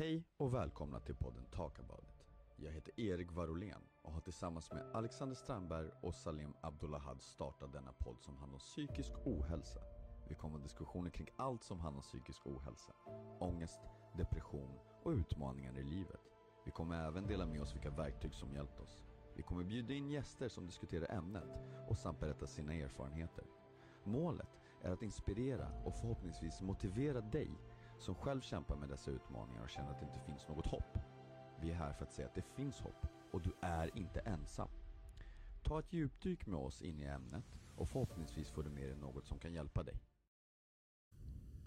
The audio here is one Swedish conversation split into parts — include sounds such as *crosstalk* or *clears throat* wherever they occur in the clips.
Hej och välkomna till podden Talk about it. Jag heter Erik Varolén och har tillsammans med Alexander Strandberg och Salim Abdullahad startat denna podd som handlar om psykisk ohälsa. Vi kommer ha diskussioner kring allt som handlar om psykisk ohälsa. Ångest, depression och utmaningar i livet. Vi kommer även dela med oss vilka verktyg som hjälpt oss. Vi kommer bjuda in gäster som diskuterar ämnet och samt berätta sina erfarenheter. Målet är att inspirera och förhoppningsvis motivera dig som själv kämpar med dessa utmaningar och känner att det inte finns något hopp. Vi är här för att säga att det finns hopp och du är inte ensam. Ta ett djupdyk med oss in i ämnet och förhoppningsvis får du med dig något som kan hjälpa dig.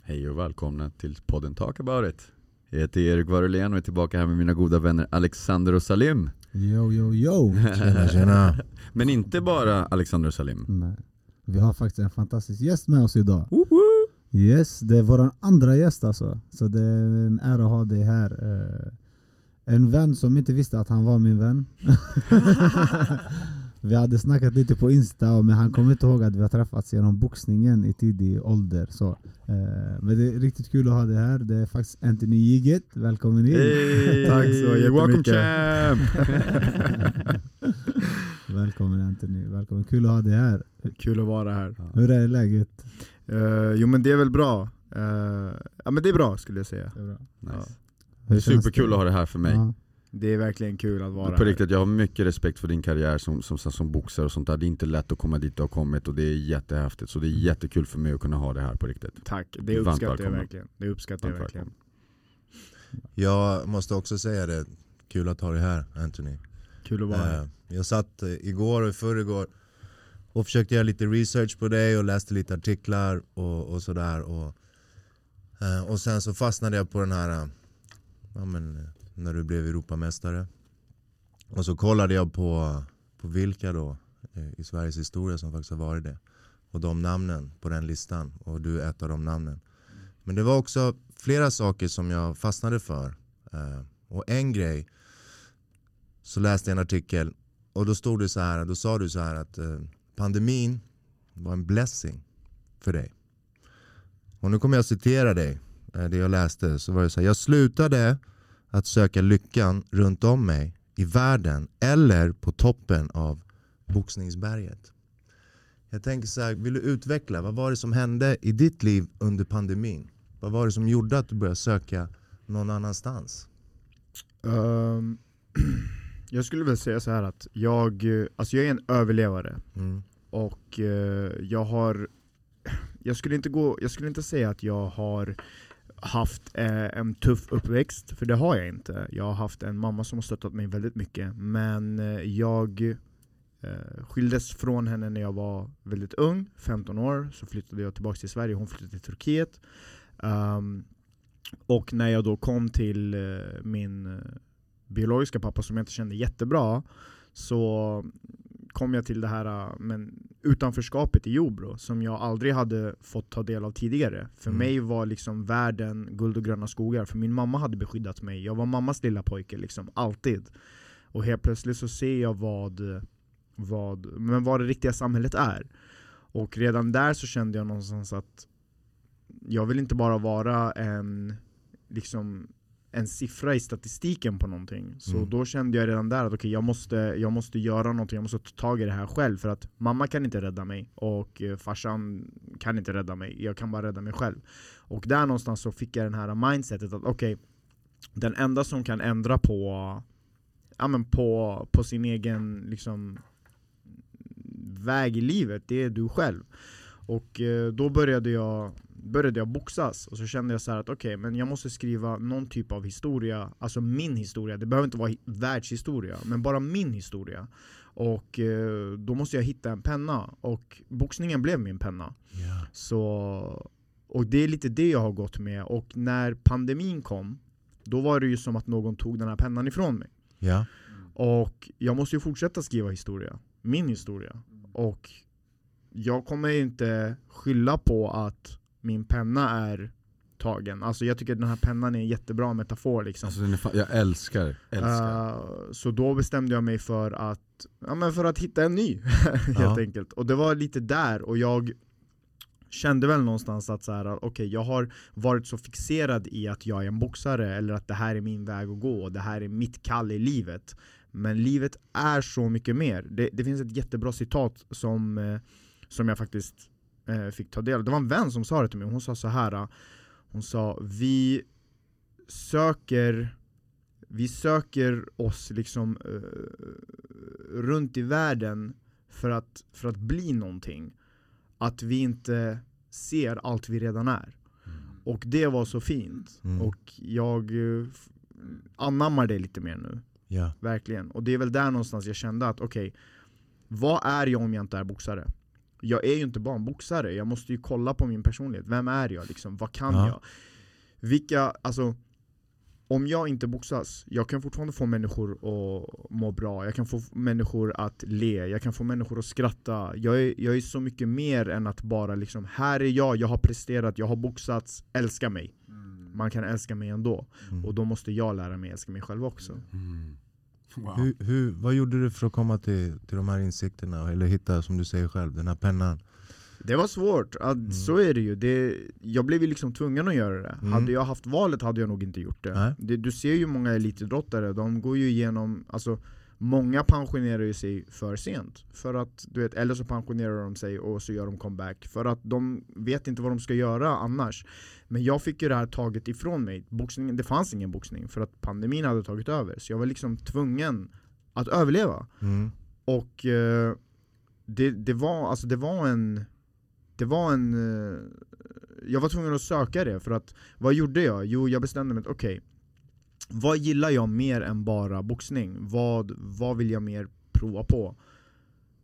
Hej och välkomna till podden Talk about it. Jag heter Erik Varulén och är tillbaka här med mina goda vänner Alexander och Salim. Yo yo yo! Tjena tjena! *laughs* Men inte bara Alexander och Salim. Nej. Vi har faktiskt en fantastisk gäst med oss idag. Yes, det är vår andra gäst alltså. Så det är en ära att ha dig här. Eh, En vän som inte visste att han var min vän. *laughs* vi hade snackat lite på Insta, men han kommer inte ihåg att vi har träffats genom boxningen i tidig ålder. Så, eh, men det är riktigt kul att ha dig här. Det är faktiskt Anthony Giget. Välkommen in! Hey, *laughs* Tack så jättemycket. Welcome! *laughs* Välkommen Anthony, välkommen. Kul att ha dig här. Kul att vara här. Hur är läget? Eh, jo men det är väl bra. Eh, ja men det är bra skulle jag säga. Det är bra. nice. Känns Superkul det? att ha det här för mig. Ja. Det är verkligen kul att vara På här. riktigt, jag har mycket respekt för din karriär som, som, som, som boxare och sånt där. Det är inte lätt att komma dit du har kommit och det är jättehäftigt. Så det är jättekul för mig att kunna ha det här på riktigt. Tack, det Varmt uppskattar jag verkligen. Det uppskattar jag verkligen. Jag måste också säga det, kul att ha dig här Anthony. Kul att vara här. Eh, Jag satt igår och i förrgår och försökte göra lite research på dig och läste lite artiklar och, och sådär. Och, eh, och sen så fastnade jag på den här, eh, ja, men, eh, när du blev Europamästare. Och så kollade jag på, på vilka då i Sveriges historia som faktiskt har varit det. Och de namnen på den listan. Och du är ett av de namnen. Men det var också flera saker som jag fastnade för. Och en grej så läste jag en artikel och då stod det så här, då sa du så här att pandemin var en blessing för dig. Och nu kommer jag citera dig, eh, det jag läste. Så var det så här, jag slutade att söka lyckan runt om mig i världen eller på toppen av boxningsberget. Jag tänker så här, vill du utveckla, vad var det som hände i ditt liv under pandemin? Vad var det som gjorde att du började söka någon annanstans? Um *clears throat* jag skulle väl säga så här att jag, eh, alltså jag är en överlevare. Mm. Och eh, jag har, *clears throat* jag skulle, inte gå, jag skulle inte säga att jag har haft eh, en tuff uppväxt, för det har jag inte. Jag har haft en mamma som har stöttat mig väldigt mycket, men jag skildes från henne när jag var väldigt ung, 15 år, så flyttade jag tillbaka till Sverige, hon flyttade till Turkiet. Ehm, och när jag då kom till min biologiska pappa som jag inte kände jättebra, så kom jag till det här äh, men, utanförskapet i Jobro som jag aldrig hade fått ta del av tidigare. För Mm. mig var liksom världen guld och gröna skogar, för min mamma hade beskyddat mig. Jag var mammas lilla pojke, liksom, alltid. Och helt plötsligt så ser jag vad, vad, men vad det riktiga samhället är. Och redan där så kände jag någonstans att jag vill inte bara vara en, liksom, en siffra i statistiken på någonting. Så Mm. då kände jag redan där att okej, jag, måste, jag måste göra någonting, jag måste ta tag i det här själv. För att mamma kan inte rädda mig och eh, farsan kan inte rädda mig. Jag kan bara rädda mig själv. Och där någonstans så fick jag den här mindsetet att okej, den enda som kan ändra på, ja, men på, på sin egen liksom, väg i livet, det är du själv. Och eh, då började jag, började jag boxas, och så kände jag så här att okej, men jag måste skriva någon typ av historia, alltså min historia, det behöver inte vara hi- världshistoria, men bara min historia. Och eh, då måste jag hitta en penna, och boxningen blev min penna. Så, och det är lite det jag har gått med, och när pandemin kom, då var det ju som att någon tog den här pennan ifrån mig. Ja. Och jag måste ju fortsätta skriva historia, min historia. Och jag kommer inte skylla på att min penna är tagen. Alltså jag tycker att den här pennan är en jättebra metafor liksom. Alltså, jag älskar, älskar. Uh, så då bestämde jag mig för att, ja, men för att hitta en ny *laughs* helt Ja. enkelt. Och det var lite där, och jag kände väl någonstans att så här, okay, jag har varit så fixerad i att jag är en boxare, eller att det här är min väg att gå, det här är mitt kall i livet. Men livet är så mycket mer. Det, det finns ett jättebra citat som, eh, som jag faktiskt eh, fick ta del av. Det var en vän som sa det till mig, hon sa så här. Hon sa vi söker vi söker oss liksom eh, runt i världen för att, för att bli någonting. Att vi inte ser allt vi redan är. Och det var så fint. Mm. Och jag eh, anammar det lite mer nu. Ja. Verkligen. Och det är väl där någonstans jag kände att okej, vad är jag om jag inte är boxare? Jag är ju inte bara en boxare, jag måste ju kolla på min personlighet. Vem är jag liksom? Vad kan Ja. jag? Vilka, alltså om jag inte boxas, jag kan fortfarande få människor att må bra, jag kan få människor att le, jag kan få människor att skratta Jag är, jag är så mycket mer än att bara liksom, här är jag, jag har presterat, jag har boxats, älska mig Man kan älska mig ändå, Mm. och då måste jag lära mig älska mig själv också Mm. Wow. Hur, hur, vad gjorde du för att komma till, till de här insikterna? Eller hitta, som du säger själv, den här pennan? Det var svårt, att, så är det ju. Det, jag blev ju liksom tvungen att göra det. Mm. Hade jag haft valet hade jag nog inte gjort det. Det. Du ser ju många elitidrottare, de går ju igenom, alltså Många pensionerar ju sig för sent, för att, du vet, eller så pensionerar de sig och så gör de comeback För att de vet inte vad de ska göra annars Men jag fick ju det här taget ifrån mig, boxningen, det fanns ingen boxning för att pandemin hade tagit över Så jag var liksom tvungen att överleva Mm. och eh, det, det, var, alltså det var en Det var en eh, Jag var tvungen att söka det för att Vad gjorde jag? Jo, jag bestämde mig att okej Vad gillar jag mer än bara boxning? Vad, vad vill jag mer prova på?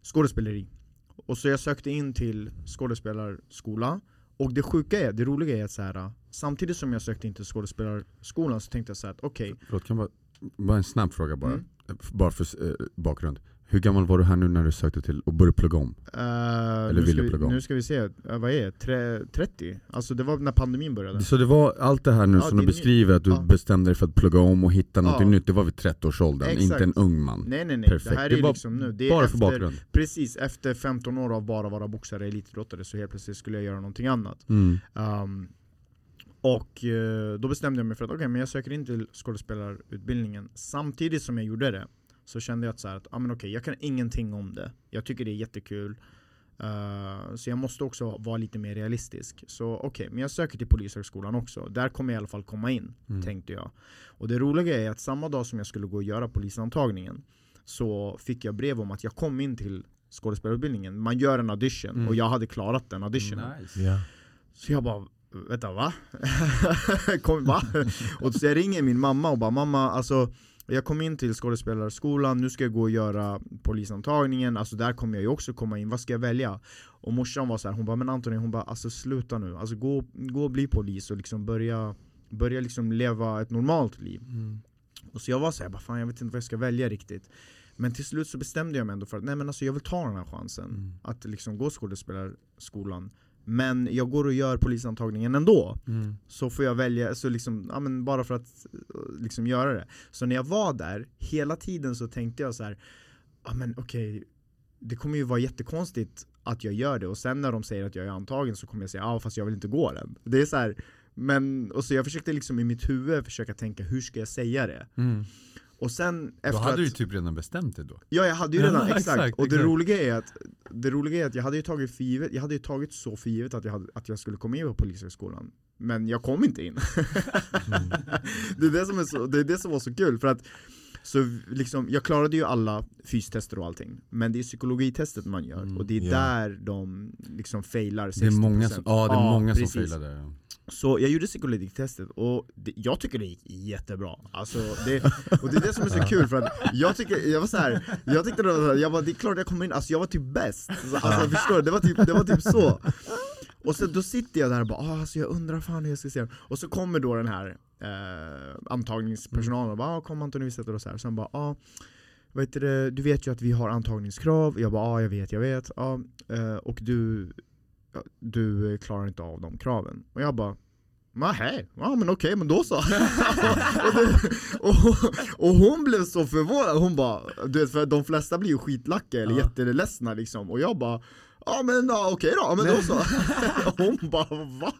Skådespeleri Och så jag sökte in till skådespelarskola Och det sjuka är, det roliga är att så här, Samtidigt som jag sökte in till skådespelarskolan så tänkte jag så här att okej Förlåt, kan bara, bara en snabb fråga bara. Mm. Bara för eh, bakgrund. Hur gammal var du här nu när du sökte till och började plugga om? Eh, nu, ville vi, plugga om. nu ska vi se, eh, vad är det? Tre, 30? Alltså det var när pandemin började Så det var allt det här nu Ja, som du är beskriver, att du ja. bestämde dig för att plugga om och hitta något Ja. nytt, det var vid 30-årsåldern, Exakt. inte en ung man. Nej nej nej, Perfekt. det här Det är var liksom nu det är Bara efter, för bakgrund. Precis, efter 15 år av bara vara boxare elitidrottare så helt plötsligt skulle jag göra någonting annat Mm. Ehm, Och eh, då bestämde jag mig för att okej, men jag söker in till skådespelarutbildningen Samtidigt som jag gjorde det så kände jag att, så här, att ah, men okej, jag kan ingenting om det Jag tycker det är jättekul Eh, Så jag måste också vara lite mer realistisk Så okej, men jag söker till polishögskolan också Där kommer jag i alla fall komma in, Mm. tänkte jag Och det roliga är att samma dag som jag skulle gå och göra polisantagningen Så fick jag brev om att jag kom in till skådespelarutbildningen Man gör en audition Mm. och jag hade klarat den auditionen Nice. Ja. så jag bara, vänta va? *laughs* kom, va? *laughs* och så jag ringer min mamma och bara mamma alltså jag kom in till skådespelarskolan, nu ska jag gå och göra polisantagningen, alltså där kommer jag ju också komma in, vad ska jag välja? Och morsan var så här, hon bara men Antoni, hon bara alltså sluta nu, alltså gå, gå och bli polis och liksom börja, börja liksom leva ett normalt liv Mm. och så jag var så här, bara, fan jag vet inte vad jag ska välja riktigt Men till slut så bestämde jag mig ändå för att nej men alltså jag vill ta den här chansen Mm. Att liksom gå skådespelarskolan Men jag går och gör polisantagningen ändå Mm. Så får jag välja, så liksom, ja, men bara för att eh, liksom göra det Så när jag var där, hela tiden så tänkte jag så här, ja men okej Det kommer ju vara jättekonstigt att jag gör det och sen när de säger att jag är antagen så kommer jag säga ja fast jag vill inte gå den Det är så här, men, och så jag försökte liksom i mitt huvud försöka tänka hur ska jag säga det? Mm. Och sen Då efter hade att, du ju typ redan bestämt dig då. Ja jag hade ju *laughs* redan, exakt, exakt, och det exakt. roliga är att Det roliga är att jag hade ju tagit för givet, jag hade ju tagit så för givet att jag, hade, att jag skulle komma in på polishögskolan Men jag kom inte in *laughs* det, är det, som är så, det är det som var så kul för att så liksom, jag klarade ju alla fystester och allting Men det är psykologitestet man gör Mm, och det är ja. där de liksom failar 60% Det är många som, ja, det är många som precis. failar där. Så jag gjorde psykologitestet och det, jag tycker det gick jättebra alltså det, Och det är det som är så *laughs* kul för att jag tycker, jag var så här, jag tyckte det var, här, jag var, det är klart jag kommer in, alltså jag var typ bäst Alltså förstår du? Det var typ, det var typ så Och så då sitter jag där och bara ah, alltså jag undrar fan hur jag ska se den Och så kommer då den här eh, antagningspersonalen och bara ah, kom Antoni vi sätter oss här. Och sen bara ah, Vet du, du vet ju att vi har antagningskrav, jag bara ja ah, jag vet, jag vet. Ja, eh, Och du, du klarar inte av de kraven. Och jag bara Nej, ja men okej, men då så. *laughs* Och, det, och, och hon blev så förvånad, hon bara, du vet för de flesta blir ju skitlacka eller Ja. jätteledsna liksom. Och jag bara ja men ja, okej då, men då så. *laughs* Hon bara va?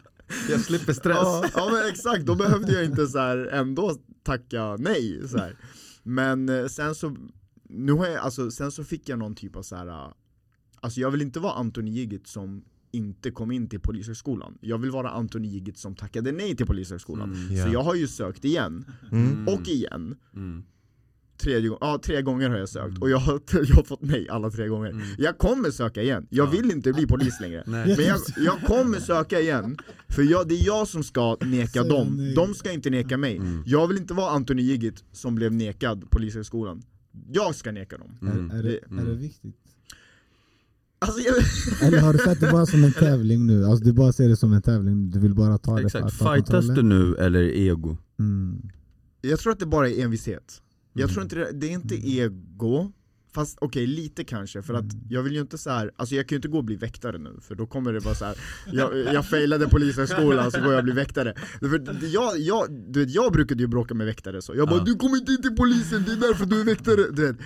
Jag slipper stress. Ja, ja men exakt, då behövde jag inte så här ändå tacka nej. Så här. Men eh, sen så, nu har jag, alltså, sen så fick jag någon typ av så här. eh, Alltså jag vill inte vara Antoni Gigit som inte kom in till polishögskolan. Jag vill vara Antoni Gigit som tackade nej till polishögskolan. Mm. Ja. Så jag har ju sökt igen, Mm. och igen. Mm. Tredje, ja, tre gånger har jag sökt, och jag har, *laughs* jag har fått nej alla tre gånger. Mm. Jag kommer söka igen, jag Ja. vill inte bli polis längre. *laughs* Nej. Men jag, jag kommer söka igen, för jag, det är jag som ska neka Säga dem, nej. de ska inte neka mig. Mm. Jag vill inte vara Antoni Gigit som blev nekad polishögskolan. Jag ska neka dem. Mm. Är, är, det, Mm. är det viktigt? Alltså, jag, *laughs* Eller har du sett det bara som en tävling nu? Alltså du bara ser det som en tävling, du vill bara ta det Exakt, att ta fightas du nu eller ego? Mm. jag tror att det bara är envishet. Jag Mm. tror inte det, det är inte ego, fast okej lite kanske, för att jag vill ju inte så här, alltså jag kan ju inte gå och bli väktare nu, för då kommer det vara så här. *laughs* jag, jag failade polishögskolan så går jag och blir väktare. För jag, jag, du vet, jag brukade ju bråka med väktare så, jag bara Ja. 'du kommer inte in till polisen, det är därför du är väktare' du vet.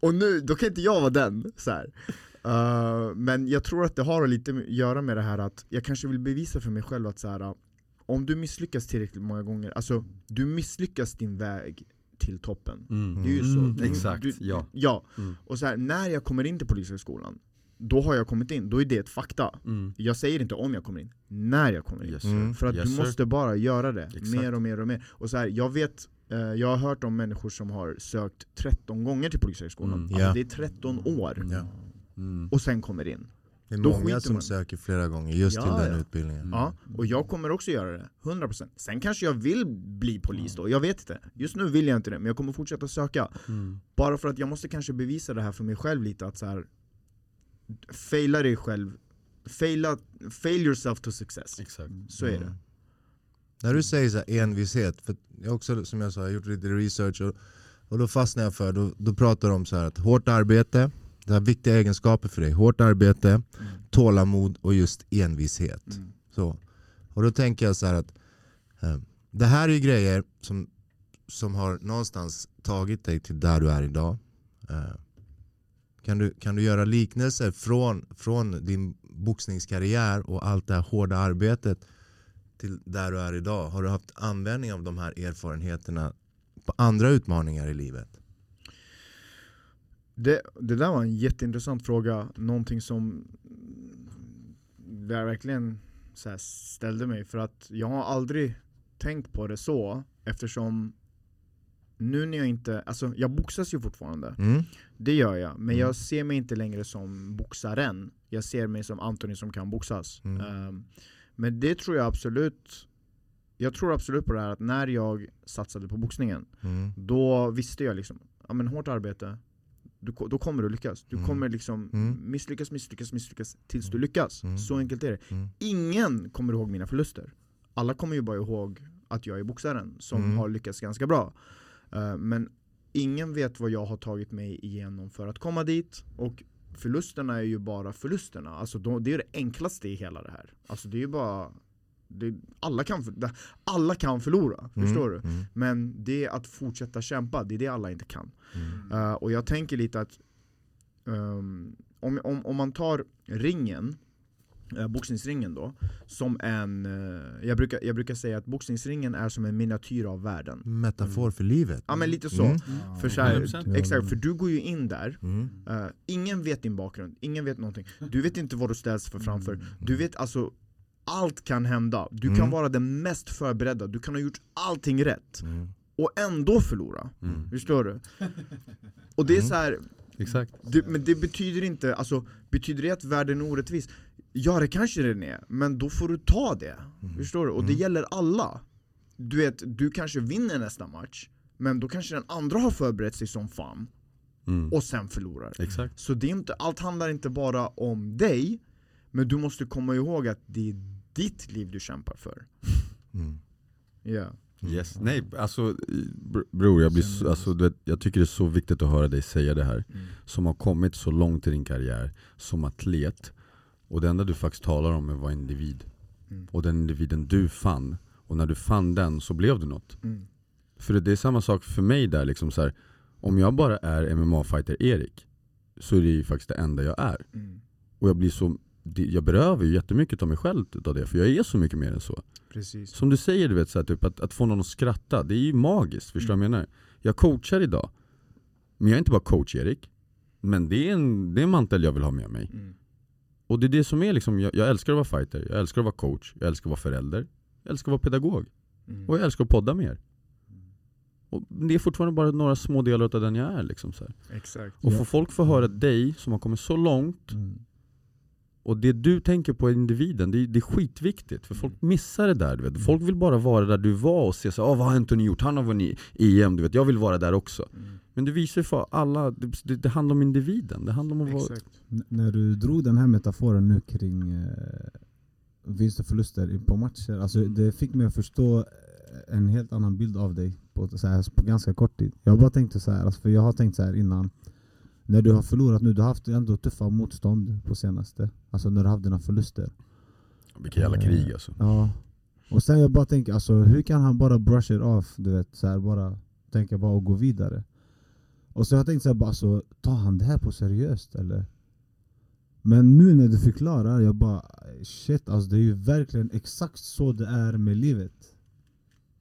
Och nu, då kan inte jag vara den. Så här. Uh, men jag tror att det har lite att göra med det här att jag kanske vill bevisa för mig själv att så här, om du misslyckas tillräckligt många gånger, alltså du misslyckas din väg till toppen. Mm. Det är ju så. Mm, Du- exakt, du, ja. ja. Mm. Och så här, när jag kommer in till polishögskolan, då har jag kommit in, då är det ett fakta. Mm. Jag säger inte om jag kommer in, när jag kommer in. Yes, sir. Mm. För att Yes, du sir. måste bara göra det, Exakt. mer och mer och mer. Och så här, jag vet, eh, jag har hört om människor som har sökt 13 gånger till polishögskolan. Mm. Alltså Ja. det är 13 år, Ja. Mm. och sen kommer in. Det är Då många som man. söker flera gånger just Ja, till den ja. utbildningen. Mm. Ja, och jag kommer också göra det, 100% Sen kanske jag vill bli polis då, jag vet inte Just nu vill jag inte det, men jag kommer fortsätta söka Mm. Bara för att jag måste kanske bevisa det här för mig själv lite att så här. Faila dig själv, faila, fail yourself to success Exakt. Så är det Mm. När du säger så här envishet, för jag också som jag sa, jag har gjort lite research och, och då fastnar jag för, då, då pratar de om så här att hårt arbete, det har viktiga egenskaper för dig, hårt arbete, tålamod och just envishet. Mm. Så. Och då tänker jag så här att eh, det här är ju grejer som, som har någonstans tagit dig till där du är idag. Eh, kan, du, kan du göra liknelser från, från din boxningskarriär och allt det här hårda arbetet till där du är idag? Har du haft användning av de här erfarenheterna på andra utmaningar i livet? Det, det där var en jätteintressant fråga, någonting som jag verkligen så ställde mig för att jag har aldrig tänkt på det så eftersom nu när jag inte, alltså jag boxas ju fortfarande Mm? Det gör jag, men Mm. jag ser mig inte längre som boxaren Jag ser mig som Anthony som kan boxas Mm. Ehm, Men det tror jag absolut Jag tror absolut på det här att när jag satsade på boxningen Mm. Då visste jag liksom, ja men hårt arbete du, Då kommer du lyckas, du Mm. kommer liksom Mm. misslyckas, misslyckas, misslyckas tills du lyckas Mm. Så enkelt är det Mm. Ingen kommer ihåg mina förluster Alla kommer ju bara ihåg att jag är boxaren som Mm. har lyckats ganska bra Eh, Men ingen vet vad jag har tagit mig igenom för att komma dit och förlusterna är ju bara förlusterna, alltså de, det är det enklaste i hela det här Alltså det är ju bara det, alla, kan, för- alla kan förlora, Mm. förstår du? Mm. Men det är att fortsätta kämpa, det är det alla inte kan Mm. Eh, Och jag tänker lite att ehm, om, om, om man tar ringen, uh, boxningsringen då, som en, eh, jag, brukar, jag brukar säga att boxningsringen är som en miniatyr av världen Metafor för livet. Ja men lite så, Mm. för så här, 100%. exakt, för du går ju in där, Mm. eh, ingen vet din bakgrund, ingen vet någonting Du vet inte vad du ställs för framför, du vet alltså allt kan hända, du kan Mm. vara den mest förberedda, du kan ha gjort allting rätt Mm. och ändå förlora, Mm. förstår du? Och det är Mm. så här, Exakt. det, men det betyder inte, alltså betyder det att världen är orättvis? Ja det kanske den är, men då får du ta det, förstår du? Och det Mm. gäller alla Du vet, du kanske vinner nästa match, men då kanske den andra har förberett sig som fan, Mm. och sen förlorar Exakt. Så det är inte, allt handlar inte bara om dig, men du måste komma ihåg att det är ditt liv du kämpar för Mm. Ja Yes. Nej, alltså br- bror, jag, blir alltså, vet, jag tycker det är så viktigt att höra dig säga det här. Mm. Som har kommit så långt i din karriär, som atlet. Och det enda du faktiskt talar om är vara individ. Mm. Och den individen du fann, och när du fann den så blev du något. Mm. För det är samma sak för mig där, liksom så här, om jag bara är MMA-fighter Erik, så är det ju faktiskt det enda jag är. Mm. Och jag blir så jag berövar ju jättemycket av mig själv utav det, för jag är så mycket mer än så. Precis. Som du säger, du vet, så här, typ, att, att få någon att skratta, det är ju magiskt. Förstår du vad jag menar? Jag coachar idag, men jag är inte bara coach Erik. Men det är en, det är en mantel jag vill ha med mig. Mm. Och det är det som är liksom, jag, jag älskar att vara fighter, jag älskar att vara coach, jag älskar att vara förälder, jag älskar att vara pedagog. Mm. Och jag älskar att podda med er. Och det är fortfarande bara några små delar av den jag är. Liksom, så här. Exakt. Och Ja. får folk få höra dig som har kommit så långt, Mm. Och det du tänker på individen, det är, det är skitviktigt. För folk missar det där. Du vet. Folk vill bara vara där du var och se så, ah, vad har Anthony gjort? Han har vunnit EM, du vet. jag vill vara där också. Mm. Men du visar ju för alla, det, det, det handlar om individen. Det handlar om att vara... När du drog den här metaforen nu kring eh, vinst och förluster i- på matcher, alltså det fick mig att förstå eh, en helt annan bild av dig på, så här, på ganska kort tid. Jag bara tänkte så här, alltså, för jag har tänkt så här innan, när du har förlorat nu, du har haft ändå tuffa motstånd på senaste, alltså när du har haft dina förluster. Vilka jävla krig alltså. Ja. Och sen jag bara tänker, alltså, hur kan han bara brush it off? Du vet, så här, bara tänka bara och gå vidare. Och så jag tänkt så här, bara, alltså, tar han det här på seriöst eller? Men nu när du förklarar, jag bara shit alltså det är ju verkligen exakt så det är med livet.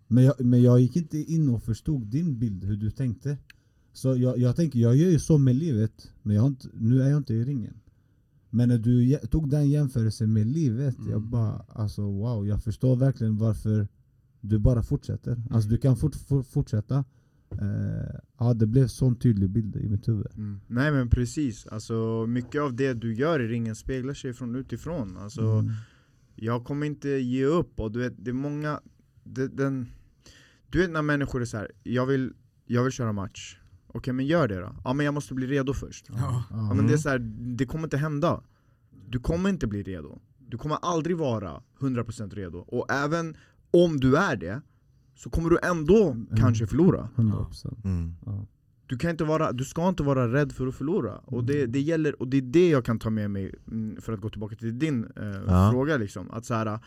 Men jag, men jag gick inte in och förstod din bild, hur du tänkte. Så jag, jag tänker, jag gör ju så med livet, men jag har inte, nu är jag inte i ringen. Men när du tog den jämförelsen med livet, jag Mm. bara alltså wow, jag förstår verkligen varför du bara fortsätter. Alltså du kan fort, fort, fortsätta. Eh, ja, det blev sån tydlig bild i mitt huvud. Mm. Nej men precis, alltså, mycket av det du gör i ringen speglar sig från utifrån. Alltså, Mm. Jag kommer inte ge upp, och du vet, det är många det, den, Du vet när människor är så här, jag vill, jag vill köra match Okej men gör det då, ja men jag måste bli redo först. Ja. ja, men det, är så här, det kommer inte hända. Du kommer inte bli redo. Du kommer aldrig vara 100% redo, och även om du är det Så kommer du ändå kanske förlora. 100%. Mm. Du, kan inte vara, du ska inte vara rädd för att förlora, och det, det, gäller, och det är det jag kan ta med mig, mm, för att gå tillbaka till din eh, Ja. fråga liksom, att så här,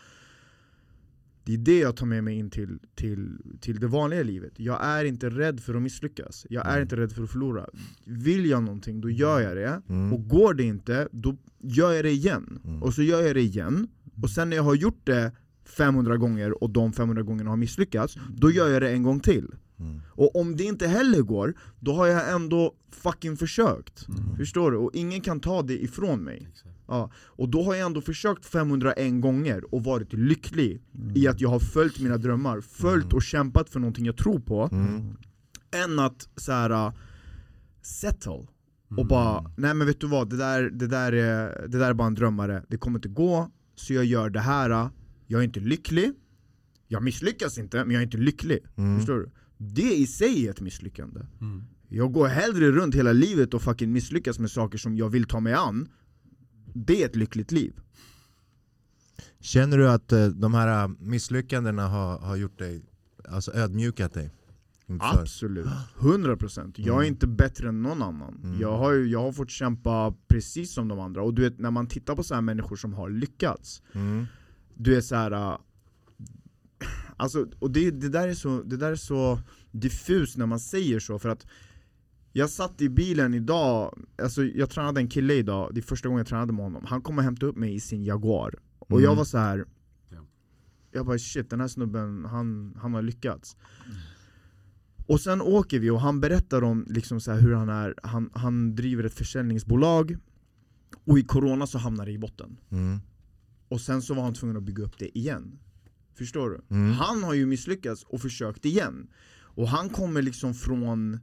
Det är det jag tar med mig in till, till, till det vanliga livet Jag är inte rädd för att misslyckas, jag är Mm. inte rädd för att förlora Vill jag någonting, då gör jag det, Mm. och går det inte, då gör jag det igen Mm. Och så gör jag det igen, och sen när jag har gjort det 500 gånger och de 500 gångerna har misslyckats, då gör jag det en gång till Mm. och om det inte heller går, då har jag ändå fucking försökt. Förstår du? Och ingen kan ta det ifrån mig. Ja. Och då har jag ändå försökt 501 gånger och varit lycklig i att jag har följt mina drömmar, följt och kämpat för någonting jag tror på, Mm. än att så här, uh, settle. Och bara, nej men vet du vad, det där, det, där är, det där är bara en drömmare, det kommer inte gå, så jag gör det här. Jag är inte lycklig, jag misslyckas inte, men jag är inte lycklig. Mm. Förstår du? Det i sig är ett misslyckande. Mm. Jag går hellre runt hela livet och fucking misslyckas med saker som jag vill ta mig an Det är ett lyckligt liv Känner du att eh, de här eh, misslyckandena har, har gjort dig, alltså ödmjukat dig? inför- Absolut, 100% Jag är Mm. inte bättre än någon annan Mm. jag, har ju, jag har fått kämpa precis som de andra Och du vet, när man tittar på så här människor som har lyckats Mm. Du är så här. äh, Alltså, och det, det, där är så, det där är så diffust när man säger så för att Jag satt i bilen idag, alltså jag tränade en kille idag, det är första gången jag tränade med honom Han kom och hämtade upp mig i sin Jaguar Och Mm. jag var så här. Ja. Jag bara shit, den här snubben, han, han har lyckats Och sen åker vi och han berättar om liksom så hur han är, han, han driver ett försäljningsbolag Och i corona så hamnar det i botten Mm. och sen så var han tvungen att bygga upp det igen Förstår du? Mm. Han har ju misslyckats och försökt igen Och han kommer liksom från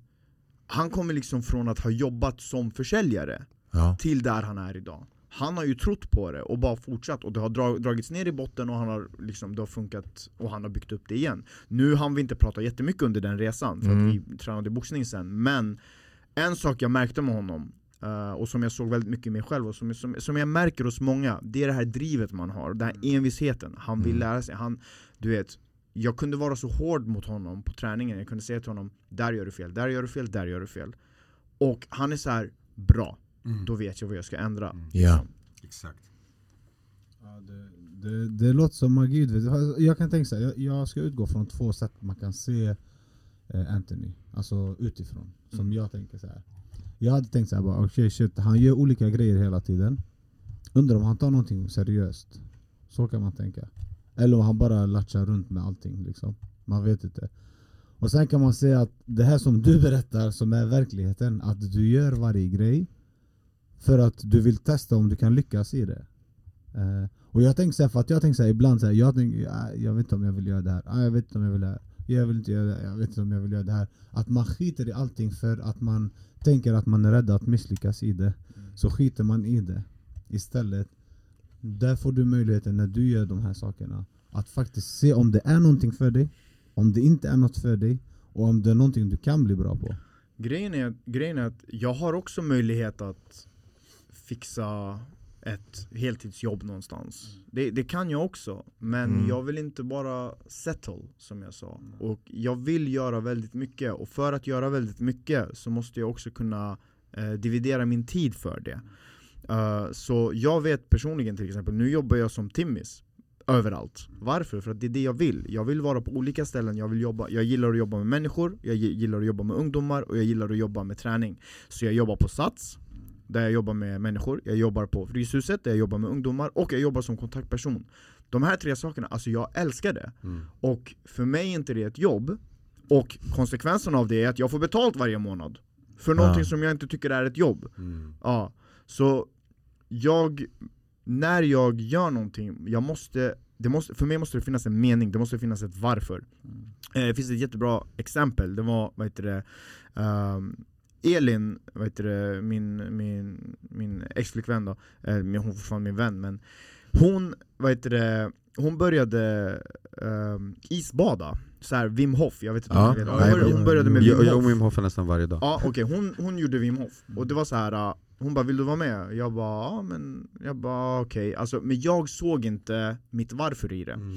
Han kommer liksom från att ha jobbat som försäljare Ja. till där han är idag Han har ju trott på det och bara fortsatt och det har dra- dragits ner i botten och han har liksom, det har funkat och han har byggt upp det igen Nu hann vi inte prata jättemycket under den resan för Mm. att vi tränade boxning sen Men en sak jag märkte med honom eh, och som jag såg väldigt mycket i mig själv och som, som, som jag märker hos många Det är det här drivet man har, den här envisheten Han vill Mm. lära sig, han, du vet jag kunde vara så hård mot honom på träningen, jag kunde säga till honom Där gör du fel, där gör du fel, där gör du fel Och han är så här bra, Mm. då vet jag vad jag ska ändra Ja. Exakt. Ja, det, det, det låter som magi. vet. Jag kan tänka så här, jag, jag ska utgå från två sätt man kan se eh, Anthony, alltså utifrån. Som Mm. jag tänker så här. Jag hade tänkt så här, bara, okay, shit, han gör olika grejer hela tiden. Undrar om han tar någonting seriöst. Så kan man tänka. Eller om han bara latchar runt med allting liksom. Man vet inte. Och sen kan man säga att det här som du berättar, som är verkligheten, att du gör varje grej för att du vill testa om du kan lyckas i det. Eh, och jag tänker så här, för att jag tänker så här, ibland så här, jag, tänker, "Ah, jag vet inte om jag vill göra det här, ah, jag vet inte om jag vill det här, jag vill inte göra det här, jag vet inte om jag vill göra det här. Att man skiter i allting för att man tänker att man är rädd att misslyckas i det. Så skiter man i det istället. Där får du möjligheten när du gör de här sakerna att faktiskt se om det är någonting för dig, om det inte är något för dig och om det är någonting du kan bli bra på. Grejen är, grejen är att jag har också möjlighet att fixa ett heltidsjobb någonstans. Det, det kan jag också, men Mm. jag vill inte bara settle som jag sa. Och jag vill göra väldigt mycket, och för att göra väldigt mycket så måste jag också kunna eh, dividera min tid för det. Eh, så jag vet personligen till exempel, nu jobbar jag som timmis överallt. Varför? För att det är det jag vill. Jag vill vara på olika ställen, jag, vill jobba, jag gillar att jobba med människor, jag gi- gillar att jobba med ungdomar och jag gillar att jobba med träning. Så jag jobbar på Sats, där jag jobbar med människor, jag jobbar på Fryshuset där jag jobbar med ungdomar och jag jobbar som kontaktperson. De här tre sakerna, alltså jag älskar det. Mm. Och för mig är inte det ett jobb, och konsekvensen av det är att jag får betalt varje månad. För någonting som jag inte tycker är ett jobb. Mm. Ja, så jag, när jag gör någonting, jag måste, det måste, för mig måste det finnas en mening, det måste finnas ett varför. Eh, det finns ett jättebra exempel, det var, vad heter det, ehm, Elin, vad heter det, min, min, min ex-flickvän då, eh, hon är fortfarande min vän, men hon, vad heter det, hon började ehm, isbada, så här Wim Hof, jag vet inte om Ja, ni vet, hon, började, med Wim Jag, jag Hof och Wim Hof nästan varje dag. Ja okej, hon, hon gjorde Wim Hof, och det var så här. Hon bara 'Vill du vara med?' Jag bara ja men, jag bara okej, alltså, men jag såg inte mitt varför i det Mm.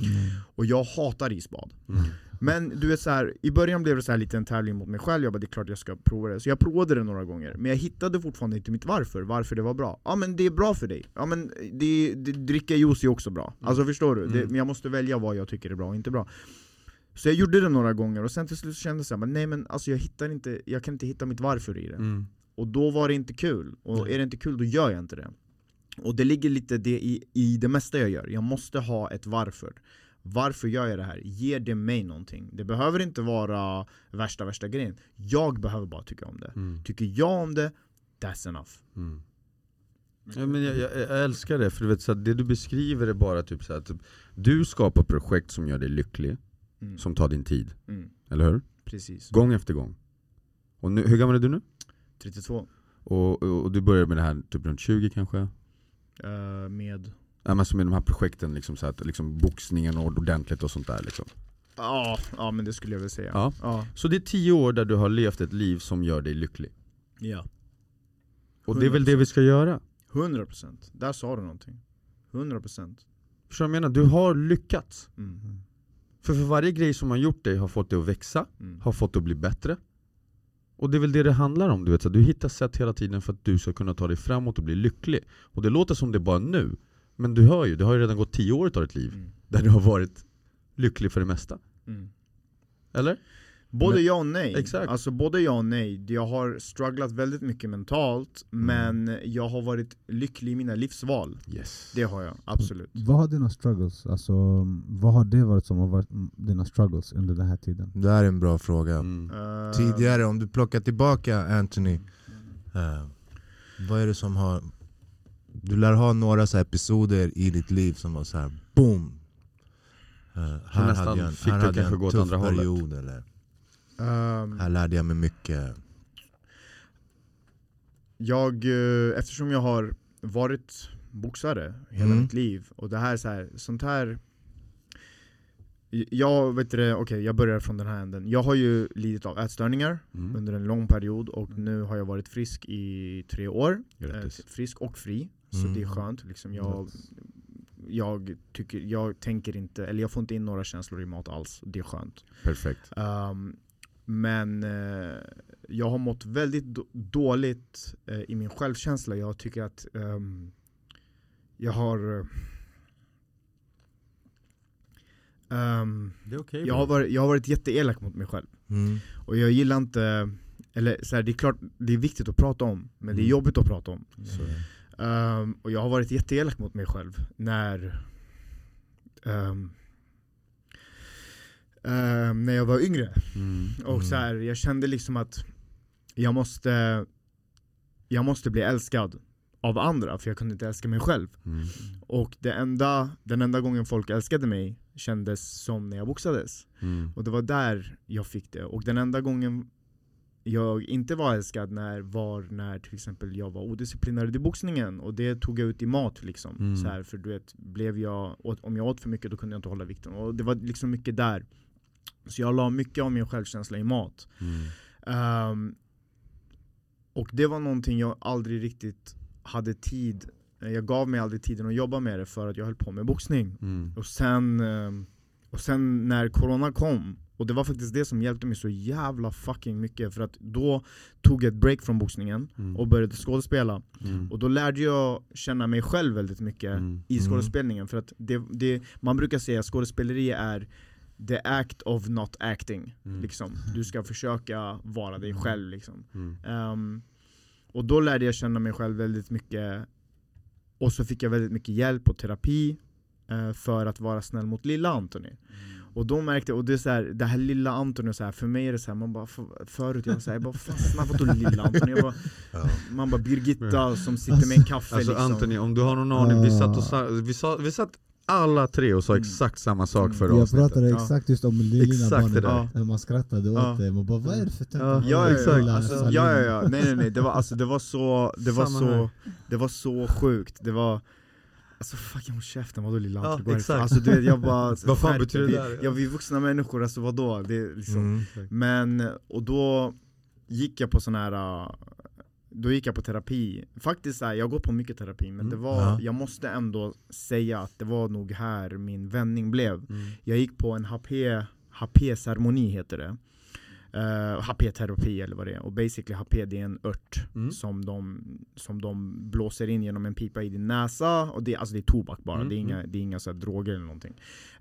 Och jag hatar isbad Mm. Men du vet så här, i början blev det så här lite en tävling mot mig själv, jag bara det är klart jag ska prova det Så jag provade det några gånger, men jag hittade fortfarande inte mitt varför, varför det var bra Ja men det är bra för dig, ja men det, det, dricka juice är också bra Alltså förstår du? Det, Mm. men jag måste välja vad jag tycker är bra och inte bra Så jag gjorde det några gånger och sen till slut kände jag nej men alltså jag hittar inte, jag kan inte hitta mitt varför i det Mm. Och då var det inte kul, och Nej. är det inte kul då gör jag inte det Och det ligger lite det i, i det mesta jag gör, jag måste ha ett varför Varför gör jag det här? Ger det mig någonting? Det behöver inte vara värsta värsta grejen Jag behöver bara tycka om det Mm. Tycker jag om det, that's enough Mm. Ja, men jag, jag, jag älskar det, för du vet, så att det du beskriver är bara typ så att typ, du skapar projekt som gör dig lycklig, mm. som tar din tid, Mm. eller hur? Precis Gång efter gång. Och nu, hur gammal är du nu? 32 Och, och, och du började med det här typ runt 20 kanske? eh, med Ja, men alltså med de här projekten, liksom, så att, liksom boxningen och ordentligt och sånt där liksom. Ja, ja men det skulle jag väl säga Ja. ja. Så det är 10 år där du har levt ett liv som gör dig lycklig. ja. Och det är väl det vi ska göra? 100% Där sa du någonting 100% Förstår du vad jag menar? Du har lyckats. mm. För för varje grej som har gjort dig har fått dig att växa, Mm. har fått dig att bli bättre. Och det är väl det det handlar om, du vet. Så du hittar sätt hela tiden för att du ska kunna ta dig framåt och bli lycklig. Och det låter som det bara nu, men du hör ju, det har ju redan gått 10 år av ditt liv Mm. där du har varit lycklig för det mesta. Mm. Eller? Både Men- ja och nej. Exakt. Alltså både ja och nej. Jag har strugglat väldigt mycket mentalt, Mm. men jag har varit lycklig i mina livsval. Yes. Det har jag, absolut. Vad har dina struggles, alltså vad har det varit som har varit dina struggles under den här tiden? Det här är en bra fråga. Mm. Eh, Tidigare, om du plockar tillbaka Anthony, eh, vad är det som har... Du lär ha några så här episoder i ditt liv som var så här boom! Eh, här nästan hade jag en, fick här hade jag kanske en tuff andra hållet. period, eller ehm, här lärde jag mig mycket. jag, eh, eftersom jag har varit boxare hela Mm. mitt liv, och det här är så här, sånt här jag, vet det, okej jag börjar från den här änden. Jag har ju lidit av ätstörningar Mm. under en lång period och nu har jag varit frisk i tre år. Eh, frisk och fri, så Mm. det är skönt. Liksom jag, jag, tycker, jag tänker inte, eller jag får inte in några känslor i mat alls, det är skönt. Perfekt. Um, men eh, jag har mått väldigt då- dåligt eh, i min självkänsla. Jag tycker att ehm, jag har... eh, ehm, okej. jag, har varit, jag har varit jätteelak mot mig själv. Mm. Och jag gillar inte, eller så här, det är klart det är viktigt att prata om, men det är Mm. jobbigt att prata om. Ehm, och jag har varit jätteelak mot mig själv när ehm, ehm, när jag var yngre. Mm. Och så här, jag kände liksom att jag måste, jag måste bli älskad av andra för jag kunde inte älska mig själv. Mm. Och det enda, den enda gången folk älskade mig kändes som när jag boxades. Mm. Och det var där jag fick det. Och den enda gången jag inte var älskad när, var när till exempel jag var odisciplinerad i boxningen och det tog jag ut i mat liksom. Mm. Så här, för du vet, blev jag, om jag åt för mycket då kunde jag inte hålla vikten. Och det var liksom mycket där. Så jag la mycket av min självkänsla i mat. Mm. Ehm, och det var någonting jag aldrig riktigt hade tid, jag gav mig aldrig tiden att jobba med det för att jag höll på med boxning. Mm. Och sen, ehm, och sen när corona kom, och det var faktiskt det som hjälpte mig så jävla fucking mycket för att då tog jag ett break från boxningen Mm. och började skådespela. Mm. Och då lärde jag känna mig själv väldigt mycket Mm. i Mm. skådespelningen. För att det, det, man brukar säga att skådespeleri är the act of not acting. Mm. Liksom. Du ska försöka vara dig själv. Liksom. Mm. Ehm, och då lärde jag känna mig själv väldigt mycket Och så fick jag väldigt mycket hjälp och terapi eh, För att vara snäll mot lilla Anthony Och då märkte jag, och det är så här, det här lilla Anthony, så här, för mig är det så här, man bara, för, förut jag var såhär, bara fastnar vadå lilla Anthony? Jag bara, Ja. man bara Birgitta som sitter med en kaffe Alltså liksom Anthony, om du har någon aning, vi satt, och vi, sa, vi satt alla tre och sa Mm. exakt samma sak Mm. förra Jag avsnittet pratade Ja. exakt just om det lilla Exakt det när man skrattade åt Ja. det, man bara vad är det för Ja. tankar? Ja, ja, ja, alltså, ja, ja, ja, nej nej nej, det var, alltså, det var så, det var Samma så, här. det var så sjukt, det var Alltså fucking håll käften, vadå lilla Ja, Anthony? Gå härifrån. exakt. Alltså du vet jag bara *laughs* Vad fan skärp betyder dig. det där? Ja vi är vuxna människor, alltså vadå? Det är liksom Mm. Men, och då gick jag på sån här äh, då gick jag på terapi, faktiskt så här, jag har gått på mycket terapi men Mm. det var, Ja. jag måste ändå säga att det var nog här min vändning blev Mm. Jag gick på en HP, HP-ceremoni heter det uh, HP-terapi eller vad det är, och basically HP det är en ört Mm. som, de, som de blåser in genom en pipa i din näsa, och det, alltså det är tobak bara, Mm, det är inga, det är inga så här droger eller någonting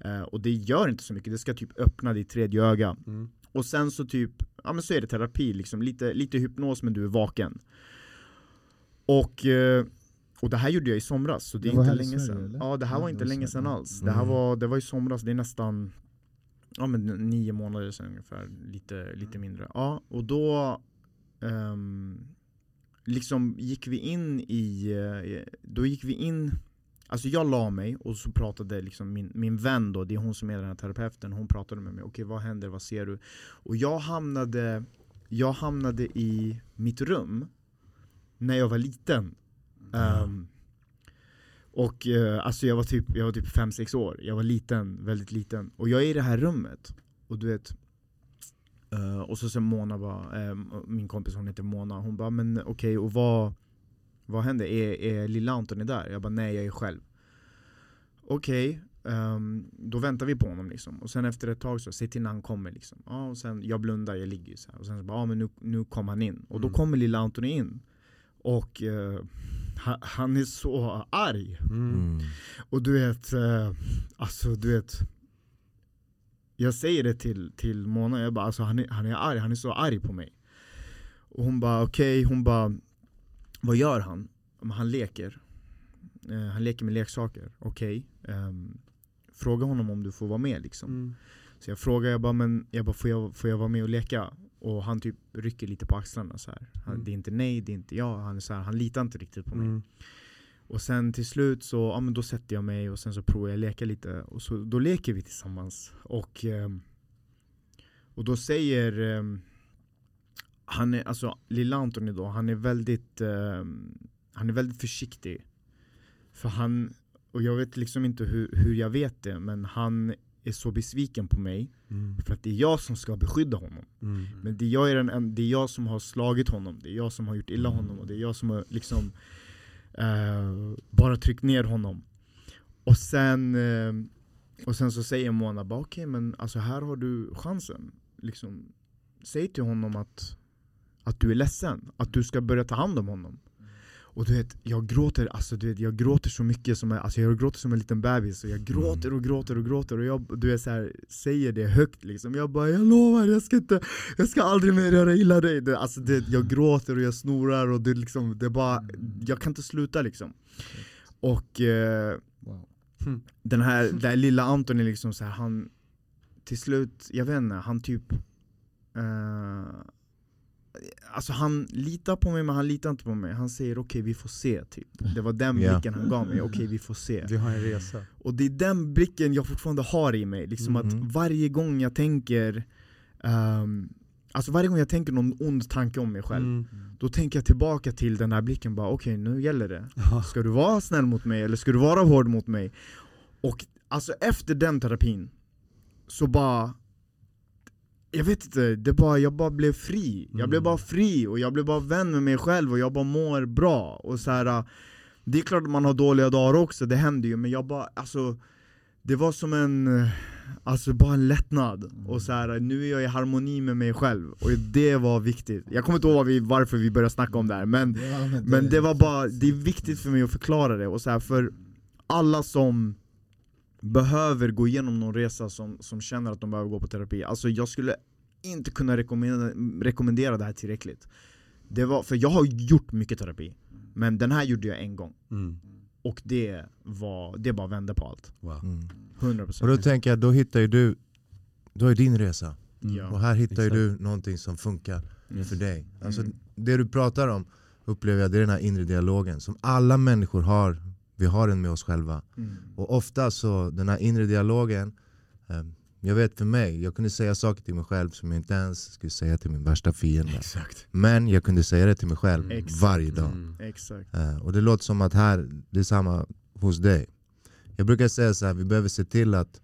Eh, Och det gör inte så mycket, det ska typ öppna ditt tredje öga Mm. Och sen så typ, ja men så är det terapi liksom, lite, lite hypnos men du är vaken. Och, eh, och det här gjorde jag i somras, så det är Det var inte länge sedan. eller? Ja det här Ja, var inte var länge sedan alls, det här Mm. var, det var i somras, det är nästan Ja men nio månader sedan ungefär, lite, lite mindre. Ja, och då ehm, Liksom gick vi in i, eh, då gick vi in Alltså jag la mig och så pratade liksom min, min vän då, det är hon som är den här terapeuten, hon pratade med mig, okej vad händer, vad ser du? Och jag hamnade, jag hamnade i mitt rum när jag var liten. Ehm, Och uh, alltså jag var typ, jag var typ 5-6 år, jag var liten, väldigt liten. Och jag är i det här rummet, och du vet uh, Och så sen Mona bara, uh, min kompis hon heter Mona, hon bara men okej och vad vad händer? Är, är lilla Anton där? Jag bara nej jag är själv Okej, ehm, då väntar vi på honom liksom Och sen efter ett tag så, se till när han kommer liksom ja, och sen, Jag blundar, jag ligger så här. Och sen så bara, ja men nu, nu kom han in Och då Mm. kommer lilla Anton in Och eh, ha, han är så arg Mm. Och du vet, eh, alltså du vet Jag säger det till, till Mona, jag bara alltså han är, han är arg, han är så arg på mig Och hon bara okej, hon bara Vad gör han? Han leker eh, Han leker med leksaker, okej ehm, Fråga honom om du får vara med liksom Mm. Så jag frågar, jag bara, men jag bara får, jag, får jag vara med och leka? Och han typ rycker lite på axlarna så här. Han, Mm. Det är inte nej, det är inte ja, han, är så här, han litar inte riktigt på mig Mm. och sen till slut så, ja men då sätter jag mig och sen så provar jag leka lite och så, då leker vi tillsammans och, ehm, och då säger ehm, han är, alltså lilla Antoni då, han är väldigt ehm, Han är väldigt försiktig För han, och jag vet liksom inte hur, hur jag vet det men han är så besviken på mig Mm. för att det är jag som ska beskydda honom Mm. men det är, jag är den, en- det är jag som har slagit honom, det är jag som har gjort illa honom och det är jag som har liksom eh, bara tryckt ner honom. Och sen, eh, och sen så säger Mona bara okej men alltså här har du chansen. Liksom, säg till honom att, att du är ledsen, att du ska börja ta hand om honom. Och du vet, jag gråter, alltså du vet, jag gråter så mycket som, alltså jag gråter som en liten bebis och Jag gråter och gråter och gråter och jag du vet, så här, säger det högt liksom. Jag bara 'Jag lovar, jag ska, inte, jag ska aldrig mer göra illa dig' det, alltså det, Jag gråter och jag snorar och det, liksom, det bara, jag kan inte sluta liksom. Och eh, Wow. den här, *laughs* den här lilla Anton är liksom så här, han Till slut, jag vet inte, han typ eh, Alltså han litar på mig men han litar inte på mig, han säger okej vi får se typ Det var den blicken han gav mig, okej vi får se Vi har en resa. Och det är den blicken jag fortfarande har i mig, liksom Mm. att varje gång jag tänker ehm, Alltså varje gång jag tänker någon ond tanke om mig själv Mm. Då tänker jag tillbaka till den här blicken bara okej nu gäller det. Ska du vara snäll mot mig eller ska du vara hård mot mig? Och alltså efter den terapin Så bara Jag vet inte, det bara, jag bara blev fri. Jag blev Mm. bara fri och jag blev bara vän med mig själv och jag bara mår bra. Och så här, Det är klart att man har dåliga dagar också, det händer ju men jag bara alltså Det var som en, alltså bara en lättnad. Och så här, nu är jag i harmoni med mig själv och det var viktigt. Jag kommer inte ihåg vi, varför vi började snacka om det här men Ja, men men det var bara, det är viktigt för mig att förklara det, och så här, för alla som behöver gå igenom någon resa som, som känner att de behöver gå på terapi Alltså jag skulle inte kunna rekommendera, rekommendera det här tillräckligt det var, För jag har gjort mycket terapi, men den här gjorde jag en gång Mm. Och det var, det bara vände på allt Wow. Mm. 100% Och då tänker jag, då hittar ju du, då är din resa. Och ja. här hittar ju du någonting som funkar Mm. för dig. Alltså, Mm. Det du pratar om upplever jag, det är den här inre dialogen som alla människor har. Vi har den med oss själva. Mm. Och ofta så, den här inre dialogen, eh, jag vet för mig, jag kunde säga saker till mig själv som jag inte ens skulle säga till min värsta fiende. Exakt. Men jag kunde säga det till mig själv Exakt. varje dag. Mm. Exakt Eh, och det låter som att här, det är samma hos dig. Jag brukar säga så här, vi behöver se till att,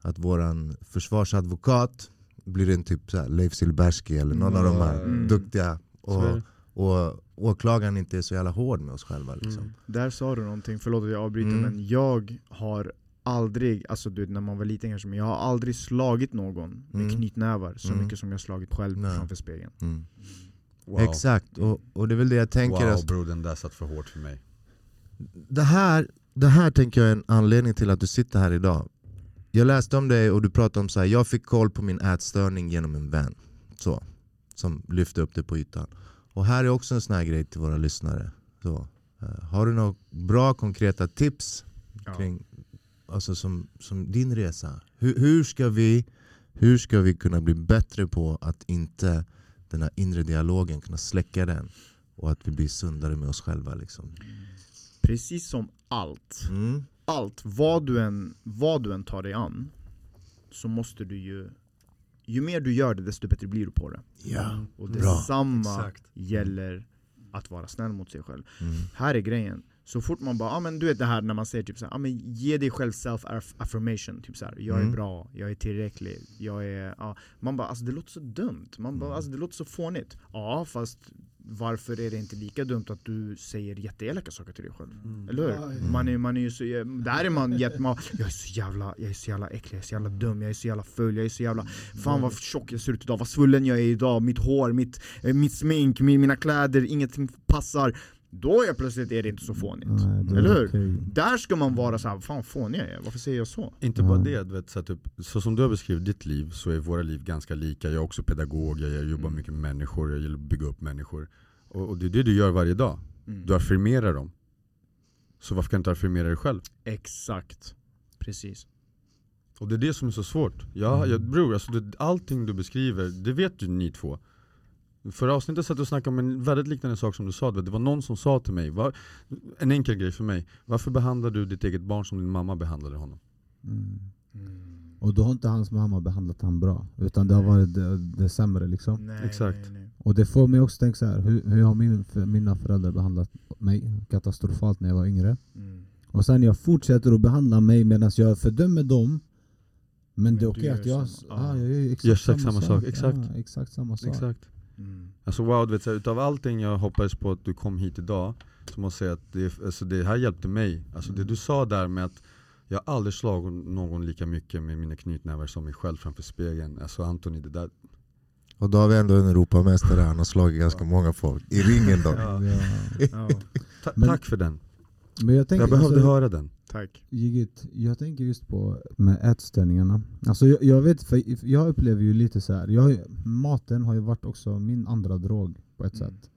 att våran försvarsadvokat blir en typ så här Leif Silbersky eller någon av de här Mm. duktiga. Och, och åklagaren inte är så jävla hård med oss själva. Liksom. Mm. Där sa du någonting, förlåt att jag avbryter Mm. men jag har aldrig, alltså du när man var liten kanske, men jag har aldrig slagit någon med Mm. knytnävar så Mm. mycket som jag slagit själv Nej. framför spegeln Mm. Wow. Exakt, och, och det är väl det jag tänker. Wow bror, den där satt för hårt för mig. det, här, det här tänker jag är en anledning till att du sitter här idag. Jag läste om dig och du pratade om så här, jag fick koll på min ätstörning genom en vän. Så, som lyfte upp det på ytan. Och här är också en sån här grej till våra lyssnare. Så, eh, har du några bra konkreta tips Ja. kring alltså som, som din resa? Hur, hur, ska vi, hur ska vi kunna bli bättre på att inte den här inre dialogen, kunna släcka den? Och att vi blir sundare med oss själva. Liksom. Precis som allt, Mm. allt, vad du, än, vad du än tar dig an Så måste du ju, ju mer du gör det desto bättre blir du på det Ja. Och Bra. detsamma Exakt. gäller att vara snäll mot sig själv Mm. Här är grejen, så fort man bara, ah, men du vet det här när man säger typ såhär, ah, men ge dig själv self affirmation typ såhär, jag är Mm. bra, jag är tillräcklig, jag är, ja. Man bara alltså det låter så dumt, man bara, Mm. alltså, det låter så fånigt Ja fast varför är det inte lika dumt att du säger jätteelaka saker till dig själv? Eller hur? Man är, man är ju så, där är man jätteman, jag är så jävla, jag är så jävla äcklig, jag är så jävla dum, jag är så jävla full, jag är så jävla Fan vad tjock jag ser ut idag, vad svullen jag är idag, mitt hår, mitt, mitt smink, mi- mina kläder, ingenting passar Då är plötsligt är det inte så fånigt Nej, Eller hur? okej. Där ska man vara så här, fan fånig jag är, varför säger jag så? Inte bara det, du vet, så, typ, så som du har beskrivit ditt liv så är våra liv ganska lika. Jag är också pedagog, jag jobbar Mm. mycket med människor, jag gillar att bygga upp människor. Och, och det är det du gör varje dag. Mm. Du affirmerar dem. Så varför kan du inte affirmera dig själv? Exakt, precis Och det är det som är så svårt. Ja, jag, bror, alltså det, allting du beskriver, det vet ju ni två. Förra avsnittet satt du och snackade om en väldigt liknande sak som du sa, det var någon som sa till mig, va, en enkel grej för mig, varför behandlar du ditt eget barn som din mamma behandlade honom? Mm. Och då har inte hans mamma behandlat han bra, utan det har varit det, det sämre liksom. Nej, Exakt. nej, nej. Och det får mig också tänka så här, hur, hur har min, för mina föräldrar behandlat mig katastrofalt när jag var yngre? Mm. Och sen jag fortsätter att behandla mig medan jag fördömer dem Men, Men det är okej att jag, samma- ah, ja. jag gör exakt, Gör exakt samma sak, exakt. Ja, exakt samma sak Exakt. Mm. Alltså wow, du vet, så här, utav allting jag hoppades på att du kom hit idag Så måste jag säga att det, alltså, det här hjälpte mig Alltså det du sa där med att Jag har aldrig slagit någon lika mycket med mina knytnävar som mig själv framför spegeln Alltså Antoni, det där Och då har vi ändå en Europamästare, han har slagit ganska många folk. I ringen dock. Ja. Ja. *laughs* Ja, Ta- Men- tack för den. Men jag tänker Jag behövde alltså, höra den. Tack. Gigit, jag tänker just på med ätstörningarna. Alltså jag, jag vet, för jag upplever ju lite så här. Jag, maten har ju varit också min andra drog på ett Mm. sätt.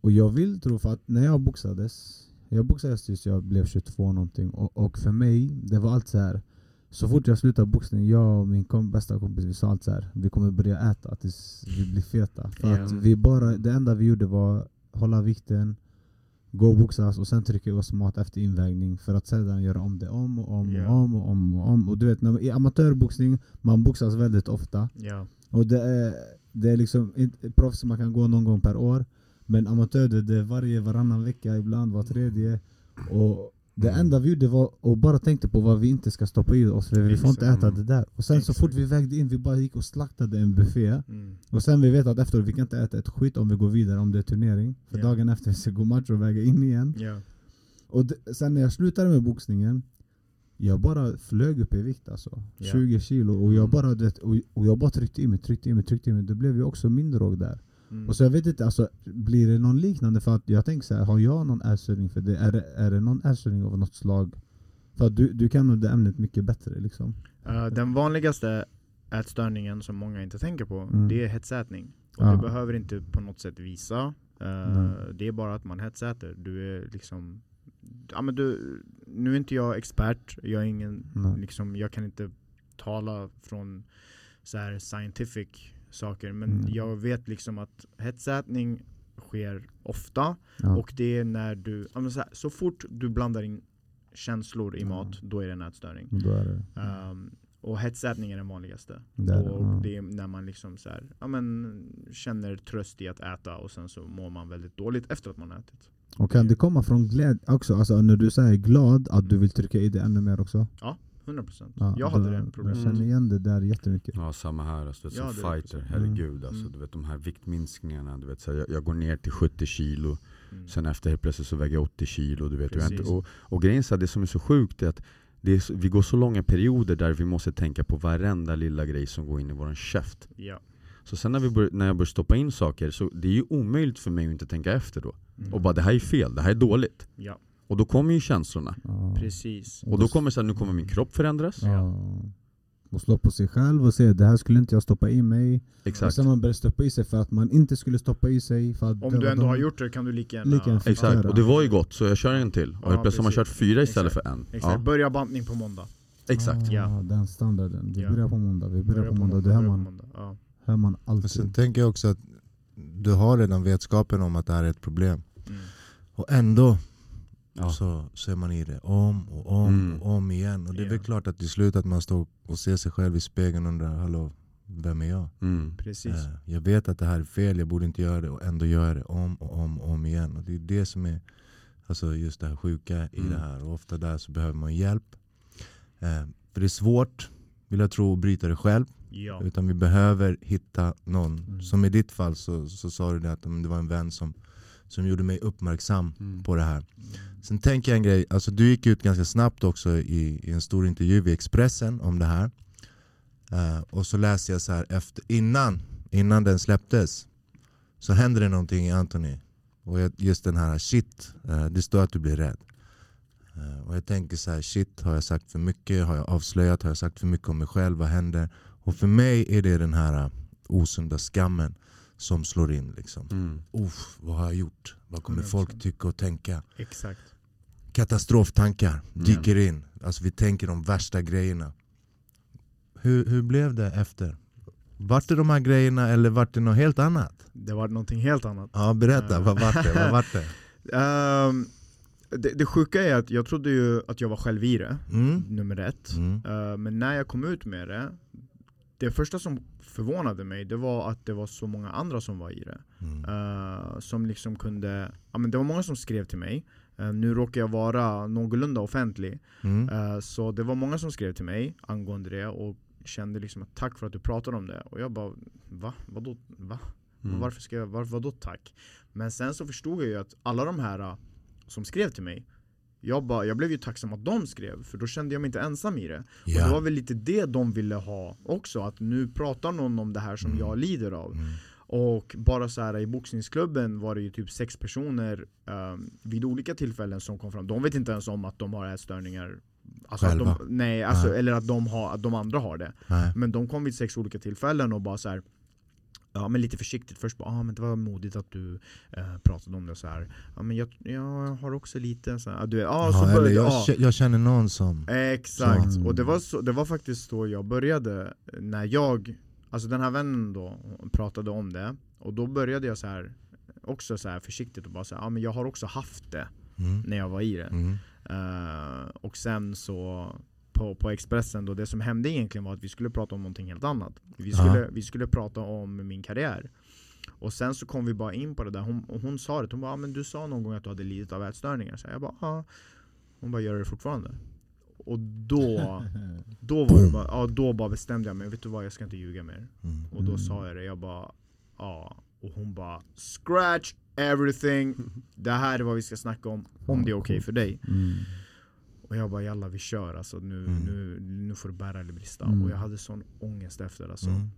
Och jag vill tro, för att när jag boxades, jag boxades tills jag blev 22 någonting, och, och för mig, det var allt så här. Så fort jag slutade boxning, jag och min kom, bästa kompis, vi sa allt så här. vi kommer börja äta tills vi blir feta. För Ja. att vi bara, det enda vi gjorde var hålla vikten, gå och boxas och sen trycka i oss mat efter invägning för att sedan göra om det om och om Ja. och om och om och om. Och du vet, när, i amatörboxning, man boxas väldigt ofta. Ja. Och det är, det är liksom proffs man kan gå någon gång per år. Men amatör det, det är varje, varannan vecka, ibland var tredje. Och det Mm. enda vi gjorde var att bara tänkte på vad vi inte ska stoppa i oss, för vi får inte äta det där. Och sen så Exakt. fort vi vägde in, vi bara gick och slaktade en buffé. Mm. Och sen vi vet att efteråt, vi kan inte äta ett skit om vi går vidare om det är turnering. För Ja. dagen efter vi ska gå match och väga in igen. Ja. Och sen när jag slutade med boxningen, jag bara flög upp i vikt alltså. Ja. 20 kilo och jag bara, det, och, och jag bara tryckte i mig, tryckte i mig, tryckte i mig. Det blev ju också min drog där. Mm. Och så jag vet inte, alltså, blir det någon liknande? För att jag tänker så här, har jag någon ätstörning för det? Är det, är det någon ätstörning av något slag? För att du, du kan nog det ämnet mycket bättre liksom. Eh, den vanligaste ätstörningen som många inte tänker på, Mm. det är hetsätning. Och Ja. det behöver inte på något sätt visa. Nej. det är bara att man hetsäter. Du är liksom... Ja, men du, nu är inte jag expert, jag, är ingen, Nej. liksom, jag kan inte tala från så här scientific saker, men Mm. jag vet liksom att hetsätning sker ofta. Ja. Och det är när du, ja, så, här, så fort du blandar in känslor i Ja. mat, då är det en ätstörning. Är det, Um, och hetsätning är den vanligaste. det, är det, och ja. det är när man liksom så här, ja, men, känner tröst i att äta och sen så mår man väldigt dåligt efter att man har ätit. Och kan det komma från glädje också? Alltså när du säger glad, att du vill trycka i det ännu mer också? 100% Ja, Jag hade då- det problemet. Jag känner igen det där jättemycket. Ja samma här, alltså, vet, som det är fighter, så. herregud alltså, Mm. du vet de här viktminskningarna, du vet, så här, jag, jag går ner till 70 kilo, Mm. sen efter helt plötsligt så väger jag 80 kilo, du vet, inte, och, och grejen är det som är så sjukt är att det är, så- vi går så långa perioder där vi måste tänka på varenda lilla grej som går in i våran käft. Ja. Så sen när, vi bör, när jag börjar stoppa in saker, så det är ju omöjligt för mig att inte tänka efter då. Mm. Och bara det här är fel, det här är dåligt. ja, Och då kommer ju känslorna. Ja. precis. Och då kommer så här, nu kommer min kropp förändras. Ja. Och slå på sig själv och säga det här skulle inte jag stoppa i mig. Och Exakt. sen man börjar stoppa i sig för att man inte skulle stoppa i sig. För att Om du ändå de- har gjort det kan du lika gärna... Lika gärna Exakt, göra. och det var ju gott så jag kör en till. Och Ja, helt plötsligt har man kört fyra istället Exakt. för en. Exakt, Ja, börja bantning på måndag. exakt. Ah, Ja. Den standarden. Vi Ja. börjar på måndag, vi börjar Börja på måndag. Det hör man, måndag. Ja. hör man Och sen alltid. tänker jag också att du har redan vetskapen om att det här är ett problem. Mm. Och ändå Ja. så, så är man i det om och om Mm. och om igen. Och det är väl klart att till slut att man står och ser sig själv i spegeln och undrar, hallå, vem är jag? Mm. Precis. Eh, Jag vet att det här är fel, jag borde inte göra det och ändå gör jag det om och om och om igen. Och det är det som är alltså just det här sjuka i Mm. det här. Och ofta där så behöver man hjälp. Eh, För det är svårt, vill jag tro, att bryta det själv. Ja. Utan vi behöver hitta någon. Mm. Som i ditt fall så, så sa du det att det var en vän som, som gjorde mig uppmärksam Mm. på det här. Sen tänker jag en grej, alltså du gick ut ganska snabbt också i, i en stor intervju i Expressen om det här. Eh, och så läste jag så här efter, innan, innan den släpptes så hände det någonting i Anthony. Och jag, just den här shit, eh, det står att du blir rädd. Eh, och jag tänker så här, shit har jag sagt för mycket? Har jag avslöjat? Har jag sagt för mycket om mig själv? Vad händer? Och för mig är det den här osunda skammen som slår in. Liksom. Mm. Uff, vad har jag gjort? Vad kommer 100%. folk tycka och tänka? Exakt. Katastroftankar Mm. dyker in. Alltså vi tänker de värsta grejerna. Hur, hur blev det efter? Vart det de här grejerna eller vart det något helt annat? Det var någonting helt annat. Ja berätta, vad vart det? Vad vart det? *laughs* Ehm, det, det sjuka är att jag trodde ju att jag var själv i det, Mm? nummer ett. Mm. Eh, men när jag kom ut med det, det första som förvånade mig det var att det var så många andra som var i det. Mm. Eh, som liksom kunde, ja, men det var många som skrev till mig. Eh, nu råkar jag vara någorlunda offentlig. Mm. Eh, så det var många som skrev till mig angående det och kände liksom att tack för att du pratar om det. Och jag bara, va? Vadå? Va? Mm. Varför ska jag, varför, vadå tack? Men sen så förstod jag ju att alla de här uh, som skrev till mig Jag, bara, jag blev ju tacksam att de skrev, för då kände jag mig inte ensam i det. Och det var väl lite det de ville ha också, att nu pratar någon om det här som Mm. jag lider av. Mm. Och bara så här i boxningsklubben var det ju typ sex personer ehm, vid olika tillfällen som kom fram. De vet inte ens om att de har ätstörningar. Alltså Själva? de, nej, alltså, Nej. eller att de, har, att de andra har det. Nej. Men de kom vid sex olika tillfällen och bara så här. Ja men lite försiktigt först bara, ah, men det var modigt att du eh, pratade om det så här. Ja men jag, jag har också lite så här, du vet, ah, så Ja, eller började jag, ja. kä- jag känner någon som... Exakt, Så- och det var, så, det var faktiskt så jag började när jag, alltså den här vännen då pratade om det och då började jag så här också så här försiktigt och bara säga, ja men jag har också haft det Mm. när jag var i det. Mm. Eh, och sen så på, på Expressen då, det som hände egentligen var att vi skulle prata om någonting helt annat. Vi Ja. skulle, vi skulle prata om min karriär. Och sen så kom vi bara in på det där, hon, och hon sa det, hon bara ah, men du sa någon gång att du hade lidit av ätstörningar. Så jag bara ja. Hon bara gör det fortfarande. Och då, *laughs* då, var det bara, ja, då bara bestämde jag mig, vet du vad jag ska inte ljuga mer. Mm. Och då sa jag det, jag bara ja. Och hon bara scratch everything, *laughs* det här är vad vi ska snacka om, om det är okej för dig. Mm. Och jag bara jalla vi kör alltså, nu, Mm. nu, nu får det bära eller brista. Mm. Och jag hade sån ångest efter alltså. Mm.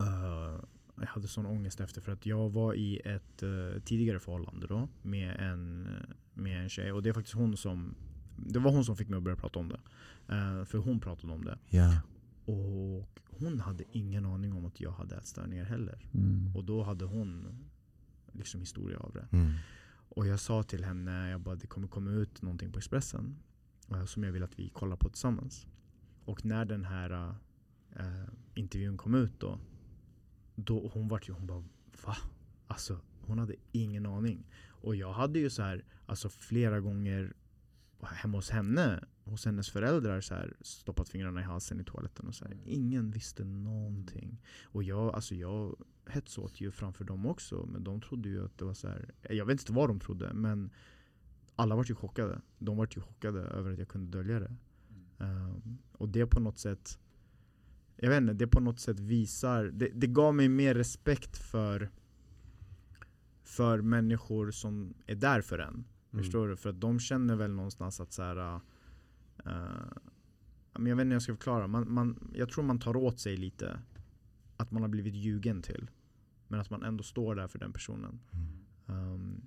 Eh, jag hade sån ångest efter för att jag var i ett eh, tidigare förhållande då med en, med en tjej och det är faktiskt hon som Det var hon som fick mig att börja prata om det. Eh, för hon pratade om det. Ja. Och hon hade ingen aning om att jag hade ätstörningar heller. Mm. Och då hade hon liksom historia av det. Mm. Och jag sa till henne, jag bara, det kommer komma ut någonting på Expressen Eh, som jag vill att vi kollar på tillsammans. Och när den här eh, eh, intervjun kom ut då, då hon vart ju, hon bara va? Alltså hon hade ingen aning. Och jag hade ju så här, alltså flera gånger hemma hos henne, hos hennes föräldrar så här, stoppat fingrarna i halsen i toaletten och så här. Ingen visste någonting. Och jag, alltså jag hetsåt ju framför dem också, men de trodde ju att det var så här. Jag vet inte vad de trodde, men alla var ju chockade. De var ju chockade över att jag kunde dölja det. Um, och det på något sätt, jag vet inte, det på något sätt visar, det, det gav mig mer respekt för för människor som är där för en. Mm. Förstår du? För att de känner väl någonstans att så här, uh, men jag vet inte hur jag ska förklara. Man, man, jag tror man tar åt sig lite att man har blivit ljugen till. Men att man ändå står där för den personen. Um,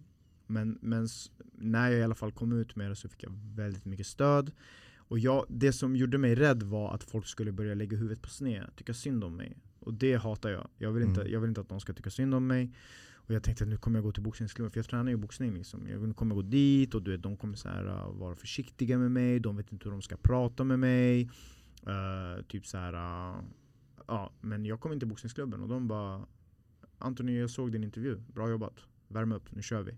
men men när jag i alla fall kom ut med det så fick jag väldigt mycket stöd. Och jag, det som gjorde mig rädd var att folk skulle börja lägga huvudet på sned, tycka synd om mig. Och det hatar jag. Jag vill, inte, Mm. jag vill inte att någon ska tycka synd om mig. Och jag tänkte att nu kommer jag gå till boxningsklubben, för jag tränar ju boxning liksom. Jag nu kommer jag gå dit och du vet, de kommer så här, uh, vara försiktiga med mig, de vet inte hur de ska prata med mig. Uh, typ så här, uh, ja, men jag kom in till boxningsklubben och de bara Antoni jag såg din intervju, bra jobbat, värm upp, nu kör vi.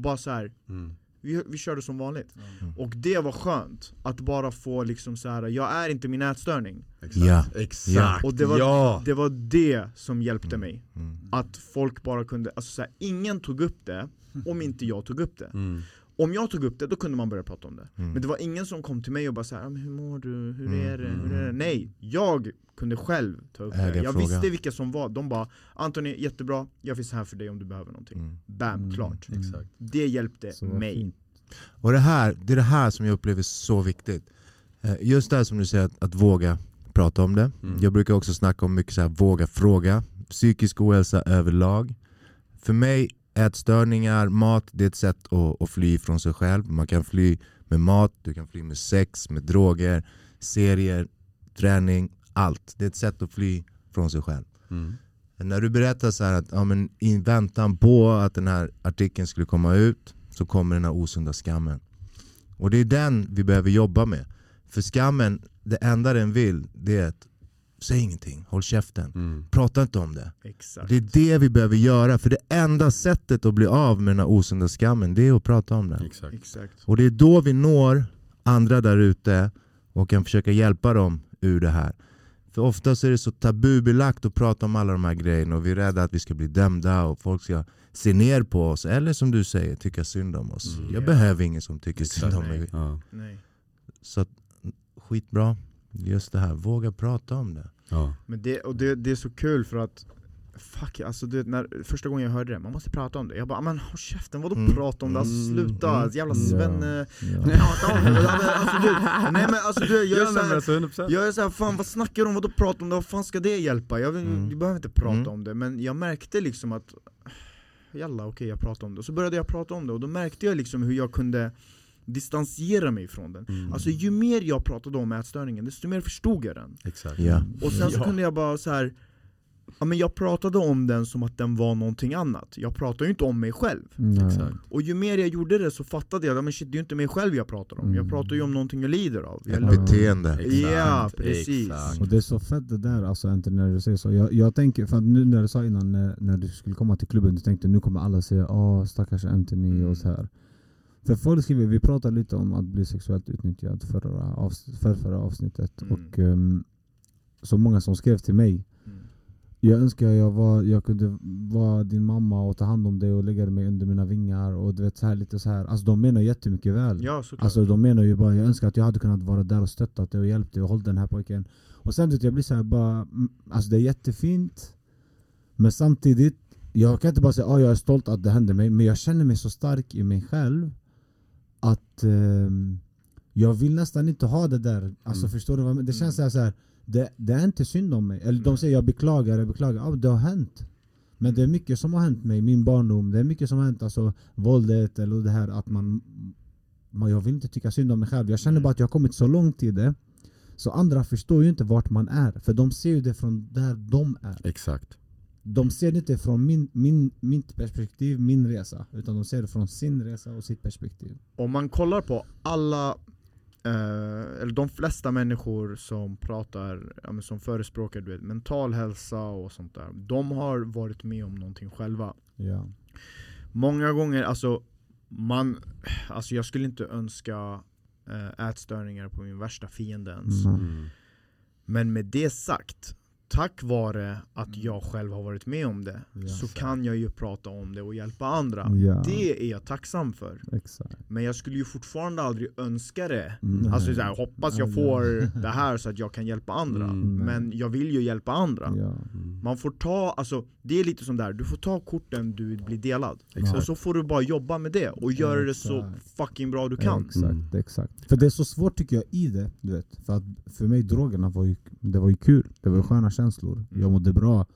Och bara så här, Mm. vi, vi körde som vanligt. Mm. Och det var skönt, att bara få liksom så här. jag är inte min ätstörning. Exakt. Ja. Exakt. Och det var, ja. det var det som hjälpte mig. Mm. Att folk bara kunde, alltså så här, ingen tog upp det om inte jag tog upp det. Mm. Om jag tog upp det, då kunde man börja prata om det. Mm. Men det var ingen som kom till mig och bara såhär, hur mår du? Hur Mm, är det? Hur är det? mm. Nej, jag kunde själv ta upp Äga det. Jag frågan. visste vilka som var, de bara Antoni, jättebra, jag finns här för dig om du behöver någonting. Mm. Bam, Mm. klart. Exakt. Det hjälpte Så mig. fint. Och det här, det är det här som jag upplever så viktigt. Eh, Just det här som du säger, att, att våga prata om det. Mm. Jag brukar också snacka om mycket så här, våga fråga. Psykisk ohälsa överlag. För mig, ätstörningar, mat, det är ett sätt att, att fly från sig själv. Man kan fly med mat, du kan fly med sex, med droger, serier, träning, allt. Det är ett sätt att fly från sig själv. Mm. När du berättar så här att ja, men i väntan på att den här artikeln skulle komma ut så kommer den här osunda skammen. Och det är den vi behöver jobba med. För skammen, det enda den vill, det är att säg ingenting, håll käften, Mm. prata inte om det. Exakt. Det är det vi behöver göra, för det enda sättet att bli av med den här osunda skammen, det är att prata om den. Exakt. Exakt. Och det är då vi når andra där ute och kan försöka hjälpa dem ur det här. För oftast är det så tabubelagt att prata om alla de här grejerna och vi är rädda att vi ska bli dömda och folk ska se ner på oss eller som du säger, tycka synd om oss. Mm. Jag Ja. behöver ingen som tycker Exakt. synd om Nej. mig. Ja. Så att, skitbra, just det här, våga prata om det. Ja. Men det, och det, det är så kul för att Fuck, alltså du vet, när, första gången jag hörde det, man måste prata om det Jag bara, men håll käften, vadå Mm. prata om det? Alltså Mm. sluta, Mm. jävla Ja. svenne Ja. *laughs* Prata om det! Alltså, du, nej men alltså du, jag är Ja, såhär alltså 100% jag är såhär, fan vad snackar du om? Vadå prata om det? Vad fan ska det hjälpa? Jag Mm. Vi behöver inte prata Mm. om det, men jag märkte liksom att Jalla okej jag pratar om det, och så började jag prata om det och då märkte jag liksom hur jag kunde distansera mig från den Mm. Alltså ju mer jag pratade om ätstörningen, desto mer förstod jag den Exakt Ja. Och sen så Ja. kunde jag bara så här. Ja, men jag pratade om den som att den var någonting annat Jag pratade ju inte om mig själv Nej. Och ju mer jag gjorde det så fattade jag att det är ju inte mig själv jag pratar om Jag Mm. pratar ju om någonting jag lider av Ett jag, beteende. Exakt, Ja, precis. exakt. Och det är så fett det där alltså inte när du säger så. Jag, jag tänker, för att nu när du sa innan när, när du skulle komma till klubben, du tänkte nu kommer alla säga åh stackars Anthony Mm. och så här. För folk skriver, vi pratade lite om att bli sexuellt utnyttjad förra, avs för förra avsnittet. Mm. Och um, så många som skrev till mig. Jag önskar jag, var, jag kunde vara din mamma och ta hand om dig och lägga dig under mina vingar och du vet så här lite så här. Alltså de menar jättemycket väl. Ja såklart Alltså de menar ju bara, jag önskar att jag hade kunnat vara där och stöttat dig och hjälpt dig och hållit den här pojken Och vet jag blir såhär bara, mm, alltså det är jättefint Men samtidigt, jag kan inte bara säga att jag är stolt att det hände mig Men jag känner mig så stark i mig själv Att ehm, jag vill nästan inte ha det där Alltså Mm. förstår du vad? Det känns Mm. så här, det, det är inte synd om mig. Eller de säger jag beklagar, jag beklagar, ja det har hänt. Men det är mycket som har hänt mig, min barndom, det är mycket som har hänt, alltså våldet eller det här att man, man Jag vill inte tycka synd om mig själv, jag känner Mm. bara att jag har kommit så långt i det. Så andra förstår ju inte vart man är, för de ser ju det från där de är. Exakt. De ser det inte från min, min, mitt perspektiv, min resa Utan de ser det från sin resa och sitt perspektiv. Om man kollar på alla, eh, eller de flesta människor som pratar, ja, som förespråkar du vet, mental hälsa och sånt där De har varit med om någonting själva. Ja, Många gånger, alltså, man, *sighs* alltså jag skulle inte önska eh, ätstörningar på min värsta fiende ens. Mm. Men med det sagt, tack vare att jag själv har varit med om det Ja. Så kan jag ju prata om det och hjälpa andra Ja. Det är jag tacksam för exakt Men jag skulle ju fortfarande aldrig önska det Mm. Alltså så här, hoppas jag Ja, får *laughs* det här så att jag kan hjälpa andra Mm. Men jag vill ju hjälpa andra Ja, Mm. Man får ta, alltså det är lite som där, du får ta korten du blir delad Exakt. Och så får du bara jobba med det och göra det så fucking bra du kan Exakt, Mm. exakt. För det är så svårt tycker jag i det, du vet. För att för mig drogerna var ju, det var ju kul, det var ju sköna känslor. Jag mådde bra.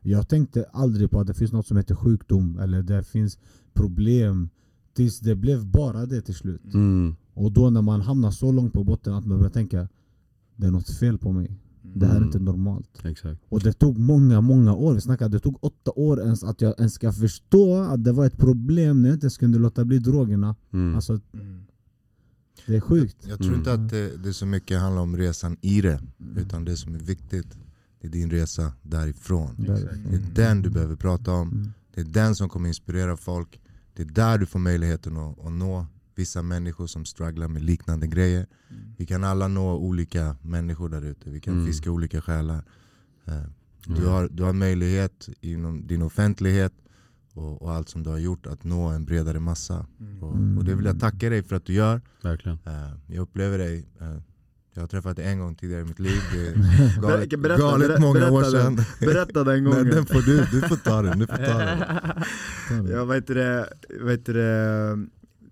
Jag tänkte aldrig på att det finns något som heter sjukdom eller det finns problem. Tills det blev bara det till slut. Mm. Och då när man hamnar så långt på botten att man börjar tänka Det är något fel på mig. Det här är Mm. inte normalt. Exakt Och det tog många, många år. Vi snackade, det tog åtta år ens att jag ens ska förstå att det var ett problem när jag inte ens kunde låta bli drogerna. mm. Alltså Mm. det är sjukt. Jag tror inte att det, det så mycket handlar om resan i det, utan det som är viktigt det är din resa därifrån. Därifrån. Det är den du behöver prata om, Mm. det är den som kommer inspirera folk. Det är där du får möjligheten att, att nå vissa människor som strugglar med liknande grejer. Vi kan alla nå olika människor där ute, vi kan Mm. fiska olika själar. Eh, Du Mm. har, du har möjlighet inom din offentlighet och, och allt som du har gjort att nå en bredare massa. Mm. Och, och det vill jag tacka dig för att du gör. Verkligen Eh, Jag upplever dig, eh, jag har träffat en gång tidigare i mitt liv, det *laughs* är galet, Berätta, galet berätta, många år berätta sedan. den. *laughs* Berätta den Nej, gången den får du, du får ta den, du får ta den. *laughs* Jag vet det, vet det,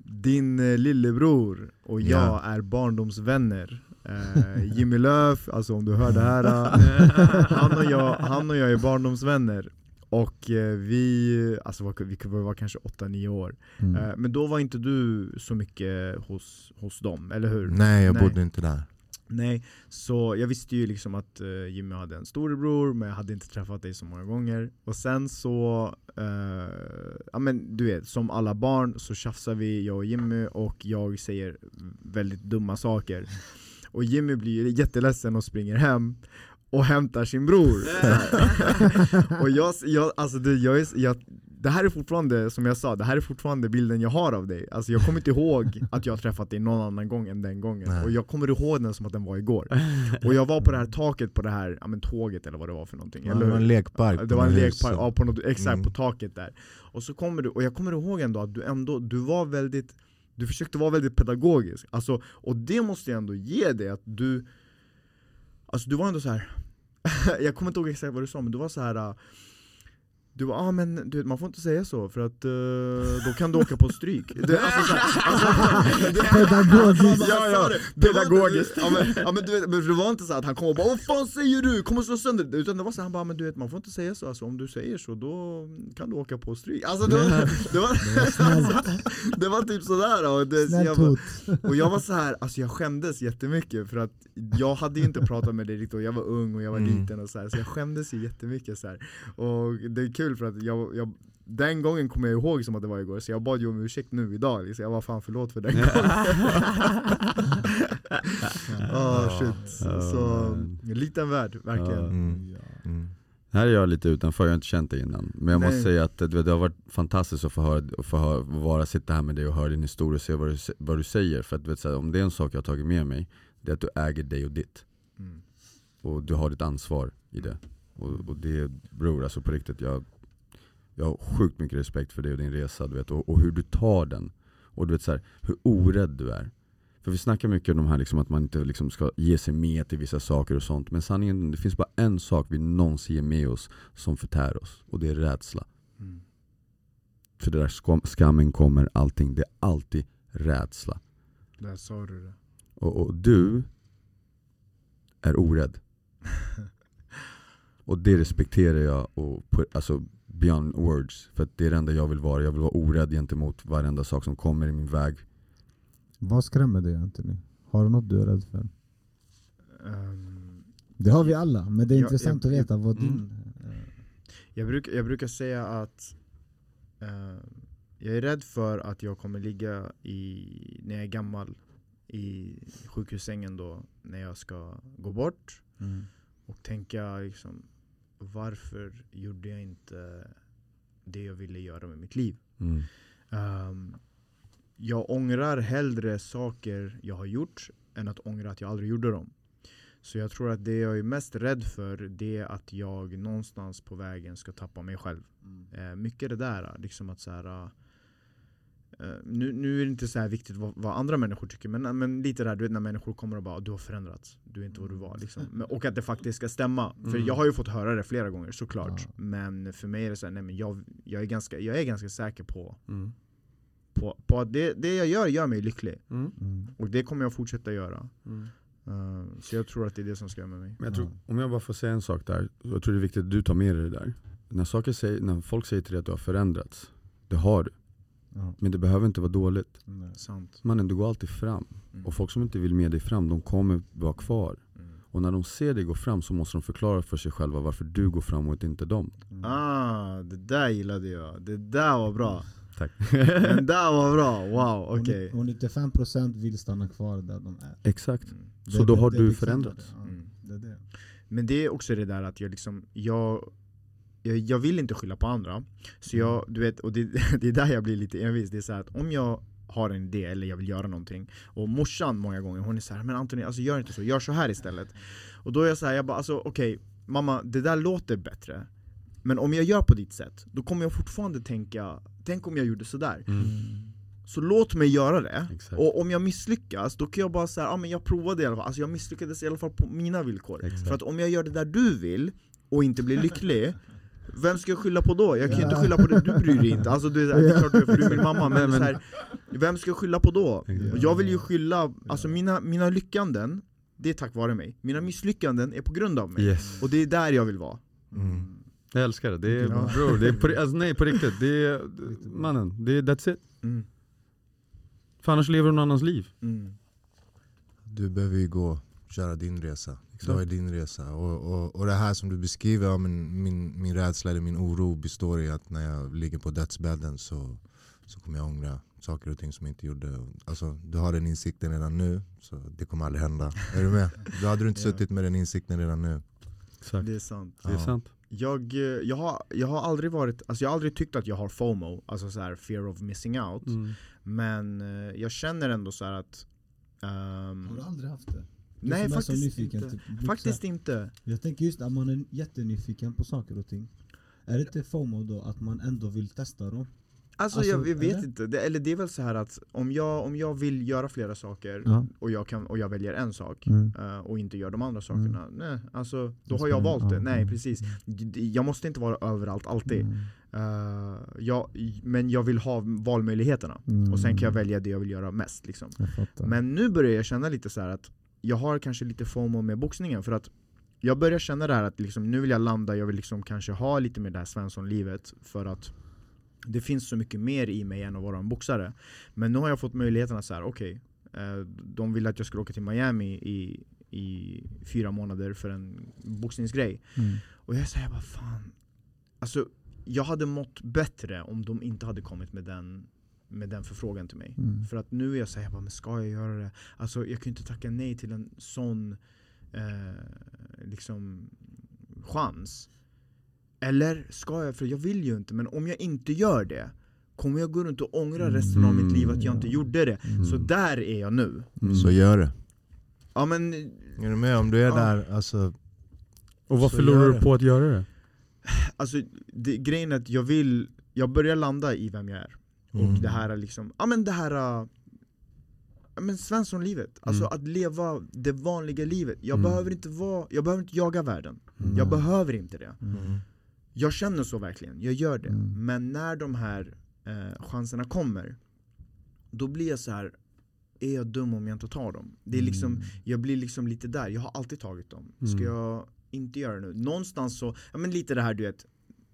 din eh, lillebror och jag Ja. är barndomsvänner eh, Jimmy Löf, alltså om du hör det här eh, han, och jag, han och jag är barndomsvänner Och eh, vi, alltså var- vi var kanske 8-9 år Mm. Men då var inte du så mycket hos, hos dem, eller hur? Nej jag Nej. bodde inte där. Nej, så jag visste ju liksom att eh, Jimmy hade en storebror men jag hade inte träffat dig så många gånger. Och sen så, eh, ja men du vet, som alla barn så tjafsar vi, jag och Jimmy och jag säger väldigt dumma saker. Och Jimmy blir jätteledsen och springer hem och hämtar sin bror. *laughs* Och jag, jag alltså det, jag, är, jag det här är fortfarande, som jag sa, det här är fortfarande bilden jag har av dig Alltså jag kommer inte ihåg *laughs* att jag har träffat dig någon annan gång än den gången Nej. Och jag kommer ihåg den som att den var igår *laughs* Och jag var på det här taket på det här, ja men tåget eller vad det var för någonting Ja, det var en lekpark. Det var en lekpark, ja, på något, exakt Mm. på taket där Och så kommer du, och jag kommer ihåg ändå att du ändå, du var väldigt Du försökte vara väldigt pedagogisk, alltså, och det måste jag ändå ge dig att du Alltså du var ändå så här. *laughs* jag kommer inte ihåg exakt vad du sa men du var så här. Du bara, ah, men du vet, man får inte säga så för att eh, då kan du åka på stryk. Det, alltså, så här, alltså, Pedagogiskt. Ja, ja, Det var inte- pedagogiskt. Ja men, ja, men, du vet, men det var inte så att han kom och bara 'Vad fan säger du? Kommer slå sönder det' Utan det var så här, han bara 'Men du vet man får inte säga så, alltså, om du säger så då kan du åka på stryk' Alltså det var, det var, det var typ sådär och, det, så jag bara, och jag var så här, alltså jag skämdes jättemycket för att jag hade ju inte pratat med dig riktigt och jag var ung och jag var Mm. liten och så här, så jag skämdes ju jättemycket så här. Och det är kul för att jag, jag den gången kommer jag ihåg som att det var igår, så jag bad ju om ursäkt nu idag, liksom. jag var fan förlåt för den gången *laughs* oh, shit. Ja, Så, liten värld, verkligen. Mm. Mm. Här är jag lite utanför, jag har inte känt dig innan. Men jag måste Nej. säga att det, det har varit fantastiskt att få, höra, att få höra, vara, sitta här med dig och höra din historia och se vad du, vad du säger. För att vet, så här, om det är en sak jag har tagit med mig, det är att du äger dig och ditt. Mm. Och du har ditt ansvar i det. Och, och det, bror alltså på riktigt, jag, jag har sjukt mycket respekt för dig och din resa du vet, och, och hur du tar den. Och du vet så här, hur orädd du är. För vi snackar mycket om de här liksom, att man inte liksom ska ge sig med till vissa saker och sånt. Men sanningen, det finns bara en sak vi någonsin ger med oss som förtär oss. Och det är rädsla. Mm. För det där skam, skammen kommer allting, det är alltid rädsla. Där sa du det Och, och du är orädd. *laughs* Och det respekterar jag, och på, alltså beyond words. För att det är det enda jag vill vara. Jag vill vara orädd gentemot varenda sak som kommer i min väg. Vad skrämmer dig Anthony? Har du något du är rädd för? Ehm, Det har vi alla, men det är Ja, intressant jag- att veta vad mm. din... eh, jag, bruk, jag brukar säga att eh, jag är rädd för att jag kommer ligga i, när jag är gammal i sjukhussängen då när jag ska gå bort och tänka liksom varför gjorde jag inte det jag ville göra med mitt liv? Mm. Ehm, jag ångrar hellre saker jag har gjort än att ångra att jag aldrig gjorde dem. Så jag tror att det jag är mest rädd för det är att jag någonstans på vägen ska tappa mig själv. Eh, mycket det där, liksom att så här, eh, nu, nu är det inte så här viktigt vad, vad andra människor tycker, men, men lite där du vet när människor kommer och bara du har förändrats, du är inte vad du var. Liksom. Men, och att det faktiskt ska stämma. För Mm. jag har ju fått höra det flera gånger såklart. Ja. Men för mig är det så här, nej men jag, jag, är, ganska, jag är ganska säker på, Mm. på, på att det, det jag gör gör mig lycklig. Mm. Mm. Och det kommer jag fortsätta göra. Mm. Eh, så jag tror att det är det som skrämmer mig. Men jag tror, Ja. om jag bara får säga en sak där, jag tror det är viktigt att du tar med dig det där. När, saker säger, när folk säger till dig att du har förändrats, det har du. Ja. Men det behöver inte vara dåligt. Nej. Sant. Mannen, du går alltid fram. Mm. Och folk som inte vill med dig fram, de kommer vara kvar. Mm. Och när de ser dig gå fram så måste de förklara för sig själva varför du går framåt, inte dem. Mm. Ah, det där gillade jag. Det där var bra. Tack. *laughs* Den där var bra, wow, Och okej. ni- Och 95% vill stanna kvar där de är. Exakt. Mm. Så Det- då det- har det du förändrats. det. Ja, Mm. det är det. Men det är också det där att jag liksom, jag, jag, jag vill inte skylla på andra. Så jag, du vet, och det, *laughs* det är där jag blir lite envis. Det är så att om jag har en idé eller jag vill göra någonting och morsan många gånger hon är så här, men Antoni alltså gör inte så, gör så här istället. Och då är jag så här, jag bara alltså okej mamma det där låter bättre. Men om jag gör på ditt sätt, då kommer jag fortfarande tänka, tänk om jag gjorde sådär. Mm. Så låt mig göra det. Exakt. Och om jag misslyckas, då kan jag bara säga, ja men jag provade i alla fall, alltså jag misslyckades i alla fall på mina villkor. Exakt. För att om jag gör det där du vill, och inte blir lycklig *laughs* vem ska jag skylla på då? Jag kan ju inte skylla på det, du bryr dig inte, alltså du, det är klart du är för du är min mamma, men, Så här, vem ska jag skylla på då? Och jag vill ju skylla, alltså mina, mina lyckanden, det är tack vare mig Mina misslyckanden är på grund av mig, Yes. och det är där jag vill vara Mm. Jag älskar det. Det är, Ja. bro, det är på, alltså, nej på riktigt. Det är, mannen, det är, that's it. mm. För annars lever du någon annans liv. Mm. Du behöver ju gå, köra din resa. Exakt. Du har ju din resa. Och, och, och det här som du beskriver, ja, men min, min rädsla eller min oro består i att när jag ligger på dödsbädden så, så kommer jag ångra saker och ting som jag inte gjorde. Alltså, du har den insikten redan nu, så det kommer aldrig hända. Är du med? *laughs* Då hade du inte Ja. suttit med den insikten redan nu. Exakt. Det är sant Det är Ja. sant. jag, eh, jag, har, jag har aldrig varit, alltså jag har aldrig tyckt att jag har FOMO, alltså så här fear of missing out Mm. Men eh, jag känner ändå så här att ehm, Har du aldrig haft det? Du Nej som är så faktiskt nyfiken, inte, typ, faktiskt inte Jag tänker just att man är jättenyfiken på saker och ting Är det inte FOMO då, att man ändå vill testa dem? Alltså, Alltså, jag, jag vet eller? inte, det, eller det är väl så här att om jag, om jag vill göra flera saker Ja. och, jag kan, och jag väljer en sak Mm. eh, och inte gör de andra sakerna, nej, alltså, då har jag valt det. Nej precis. Jag måste inte vara överallt alltid. Mm. Eh, jag, men jag vill ha valmöjligheterna. Mm. Och sen kan jag välja det jag vill göra mest. Liksom. Men nu börjar jag känna lite så här att jag har kanske lite FOMO med boxningen för att jag börjar känna det här att liksom, nu vill jag landa, jag vill liksom kanske ha lite mer det här Svensson-livet för att det finns så mycket mer i mig än att vara en boxare. Men nu har jag fått möjligheten att säga okej, eh, de ville att jag skulle åka till Miami i, i fyra månader för en boxningsgrej. Mm. Och jag säger bara fan, alltså jag hade mått bättre om de inte hade kommit med den, med den förfrågan till mig. Mm. För att nu är jag såhär, men ska jag göra det? Alltså jag kan ju inte tacka nej till en sån eh, liksom chans. Eller ska jag? För jag vill ju inte, men om jag inte gör det Kommer jag gå runt och ångra resten av mitt liv att jag inte gjorde det? Mm. Så där är jag nu Mm. Så gör det. Ja men, Är du med? Om du är Ja. där, alltså Och vad förlorar du på att göra det? alltså det, grejen är att jag vill Jag börjar landa i vem jag är Mm. Och det här är liksom, ja men det här äh, men Svenssonlivet, alltså Mm. att leva det vanliga livet Jag Mm. behöver inte vara, jag behöver inte jaga världen Mm. Jag behöver inte det Mm. Jag känner så verkligen, jag gör det. Mm. Men när de här eh, chanserna kommer, då blir jag så här. är jag dum om jag inte tar dem? Det är liksom, Mm. jag blir liksom lite där, jag har alltid tagit dem. Ska Mm. jag inte göra det nu? Någonstans så, ja men lite det här du vet,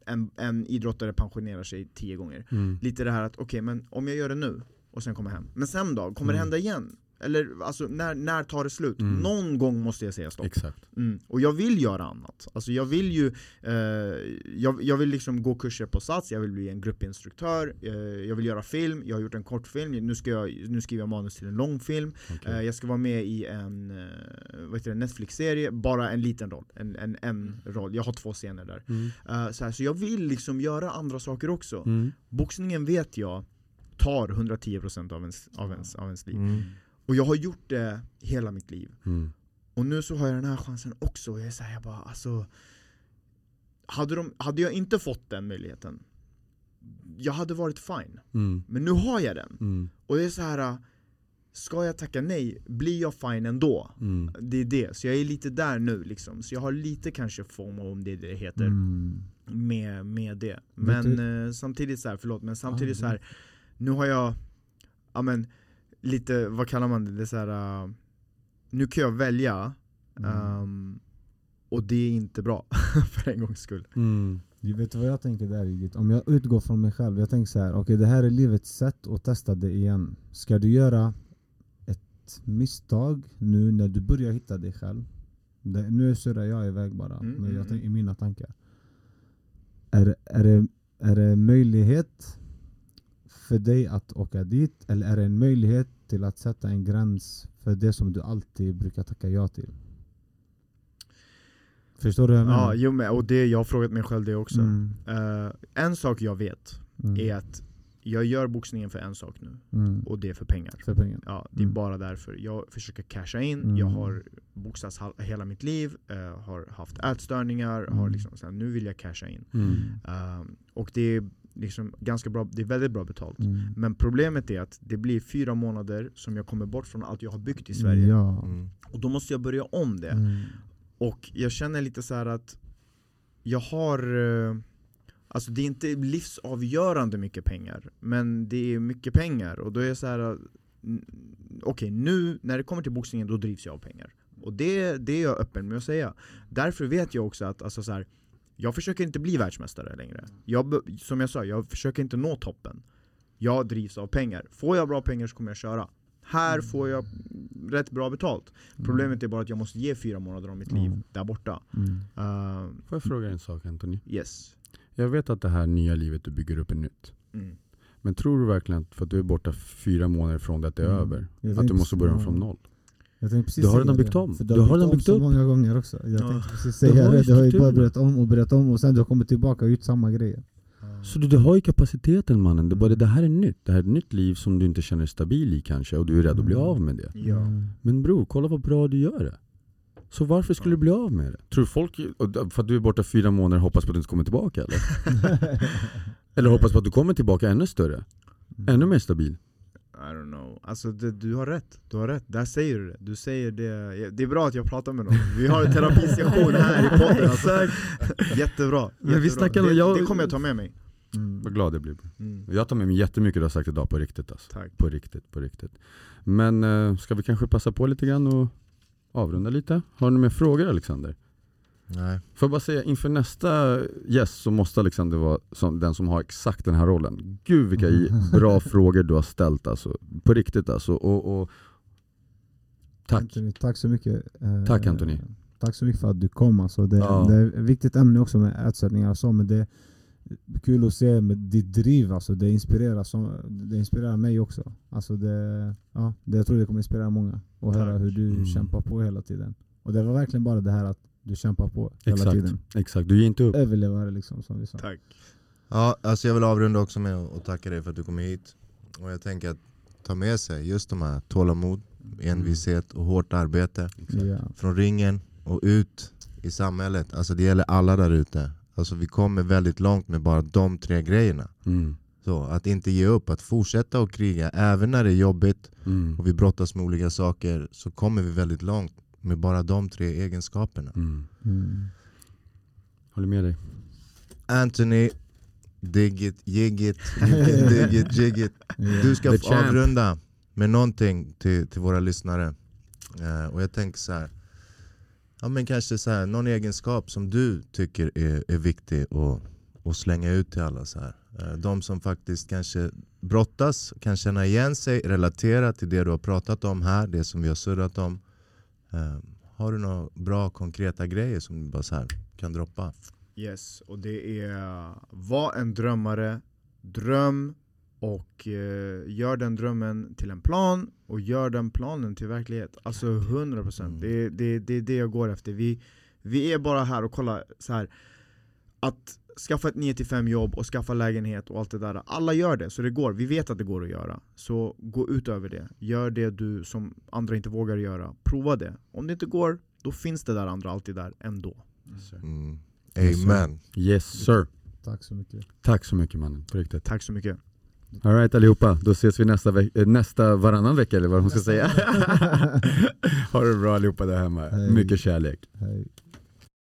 en, en idrottare pensionerar sig tio gånger. Mm. Lite det här att, okej men om jag gör det nu, och sen kommer hem. Men sen då? Kommer det Mm. hända igen? Eller alltså, när, när tar det slut? Mm. Någon gång måste jag säga stopp. Exakt. Mm. Och jag vill göra annat. Alltså jag vill ju eh, jag, jag vill liksom gå kurser på Sats, jag vill bli en gruppinstruktör, eh, jag vill göra film, jag har gjort en kortfilm, nu, ska jag, nu skriver jag manus till en långfilm, Okej. eh, jag ska vara med i en eh, Netflix-serie, bara en liten roll, en, en, en roll, jag har två scener där. Mm. Eh, så, här, så jag vill liksom göra andra saker också. Mm. Boxningen vet jag tar 110% av ens, av, ens, av ens liv. Och jag har gjort det hela mitt liv. Mm. Och nu så har jag den här chansen också, jag är så här, jag bara alltså hade, de, hade jag inte fått den möjligheten Jag hade varit fine, Mm. men nu har jag den Mm. Och det är så här. Ska jag tacka nej, blir jag fine ändå? Mm. Det är det, så jag är lite där nu liksom Så jag har lite kanske FOMO om det det heter Mm. med, med det Men eh, samtidigt så här, förlåt, men samtidigt Ah, så här Nu har jag, ja men lite, vad kallar man det? det är så här, uh, nu kan jag välja Mm. ehm, Och det är inte bra, *laughs* för en gångs skull Mm. Du vet vad jag tänker där Judith? Om jag utgår från mig själv, jag tänker så här, okej det här är livets sätt att testa det igen. Ska du göra ett misstag nu när du börjar hitta dig själv? Det, nu surrar jag iväg bara, Mm, men mm, jag tänker, i mm. mina tankar. Är, är, det, är det möjlighet för dig att åka dit, eller är det en möjlighet till att sätta en gräns för det som du alltid brukar tacka ja till? Förstår du vad jag menar? Ja, jo, men, och det, jag har frågat mig själv det också Mm, Eh, En sak jag vet mm, är att jag gör boxningen för en sak nu, mm. och det är för pengar För pengar. Ja, det är Mm. bara därför. Jag försöker casha in, Mm. jag har boxats hela mitt liv, eh, har haft ätstörningar, har Mm. liksom, så här, nu vill jag casha in. Um, och det liksom ganska bra, det är väldigt bra betalt. Mm. Men problemet är att det blir fyra månader som jag kommer bort från allt jag har byggt i Sverige. Ja. Mm. Och då måste jag börja om det. Mm. Och jag känner lite så här att jag har eh, Alltså det är inte livsavgörande mycket pengar, men det är mycket pengar och då är jag så här. mm, Okej, nu när det kommer till boxningen då drivs jag av pengar. Och det, det är jag öppen med att säga. Därför vet jag också att alltså så här, jag försöker inte bli världsmästare längre. Jag, som jag sa, jag försöker inte nå toppen. Jag drivs av pengar. Får jag bra pengar så kommer jag köra. Här får jag rätt bra betalt. Problemet är bara att jag måste ge fyra månader av mitt liv Mm. där borta. Mm. Uh, Får jag fråga en sak Anthony? yes. Jag vet att det här nya livet du bygger upp är nytt. Mm. Men tror du verkligen att för att du är borta fyra månader från det att det är Mm. över, att du måste börja från noll? Jag tänkte precis Du har redan byggt om. för Du har redan om byggt så upp. många gånger också. Jag Ja. tänkte precis säga har ju det. Du har ju bara börjat om och börjat om och sen du kommit tillbaka och gjort samma grejer. Så du, du har ju kapaciteten mannen, det, är bara, Mm. det här är nytt. Det här är ett nytt liv som du inte känner dig stabil i kanske och du är rädd att bli Mm. av med det. Ja. Mm. Men bror, kolla vad bra du gör det. Så varför skulle du bli av med det? Tror folk, för att du är borta fyra månader, hoppas på att du inte kommer tillbaka eller? *laughs* eller hoppas på att du kommer tillbaka ännu större? Ännu mer stabil? I don't know, alltså det, du har rätt, du har rätt, där säger du det Du säger det, det är bra att jag pratar med någon Vi har en terapisession här i podden alltså. *laughs* Jättebra, Men vi jättebra. snackar om- det, jag- det kommer jag ta med mig Mm. Vad glad jag blir. mm. Jag tar med mig jättemycket du har sagt idag på riktigt alltså. Tack På riktigt, på riktigt. Men eh, ska vi kanske passa på lite grann och avrunda lite? Har du några mer frågor Alexander? Nej. Får jag bara säga, inför nästa gäst så måste Alexander vara som, den som har exakt den här rollen. Gud vilka i- *laughs* bra frågor du har ställt alltså. På riktigt alltså. Och, och, tack. Anthony, tack så mycket. Eh, Tack, Anthony. Tack så mycket för att du kom. Alltså det, Ja. det är ett viktigt ämne också med ätstörningar och så, men det är kul att se med ditt driv. Alltså det, inspirerar som, det inspirerar mig också. Alltså det, ja, det, jag tror det kommer inspirera många. att höra hur du Mm. kämpar på hela tiden. Och det var verkligen bara det här att du kämpar på hela Exakt, tiden. exakt. Du ger inte upp. Överlevare liksom som vi sa. Tack Ja, alltså jag vill avrunda också med att tacka dig för att du kom hit. Och jag tänker att ta med sig just de här tålamod, envishet och hårt arbete Ja. från ringen och ut i samhället. Alltså det gäller alla där ute. Alltså vi kommer väldigt långt med bara de tre grejerna. Mm. Så att inte ge upp, att fortsätta att kriga även när det är jobbigt Mm. och vi brottas med olika saker så kommer vi väldigt långt med bara de tre egenskaperna. Mm. Mm. Håller med dig. Anthony, dig it, jig it, dig jig it. Du ska få avrunda med någonting till, till våra lyssnare. Eh, och jag tänker så här. Ja men kanske så här, någon egenskap som du tycker är, är viktig att, att slänga ut till alla. Så här. Eh, de som faktiskt kanske brottas, kan känna igen sig, relatera till det du har pratat om här, det som vi har surrat om. Eh, har du några bra konkreta grejer som du bara så här kan droppa? Yes, och det är var en drömmare, dröm och eh, gör den drömmen till en plan och gör den planen till verklighet. Alltså 100% Mm. det, är- det, det är det jag går efter. Vi, vi är bara här och kollar så här att skaffa ett 9-5 jobb och skaffa lägenhet och allt det där. Alla gör det, så det går. Vi vet att det går att göra. Så gå ut över det. Gör det du som andra inte vågar göra. Prova det. Om det inte går, då finns det där andra alltid där ändå. Mm. Amen. Yes sir. Tack så mycket. Tack så mycket mannen, på riktigt. Tack så mycket. Alright allihopa, då ses vi nästa, veck- eh, nästa varannan vecka eller vad man ska säga. *laughs* ha det bra allihopa där hemma. Hej. Mycket kärlek. Hej.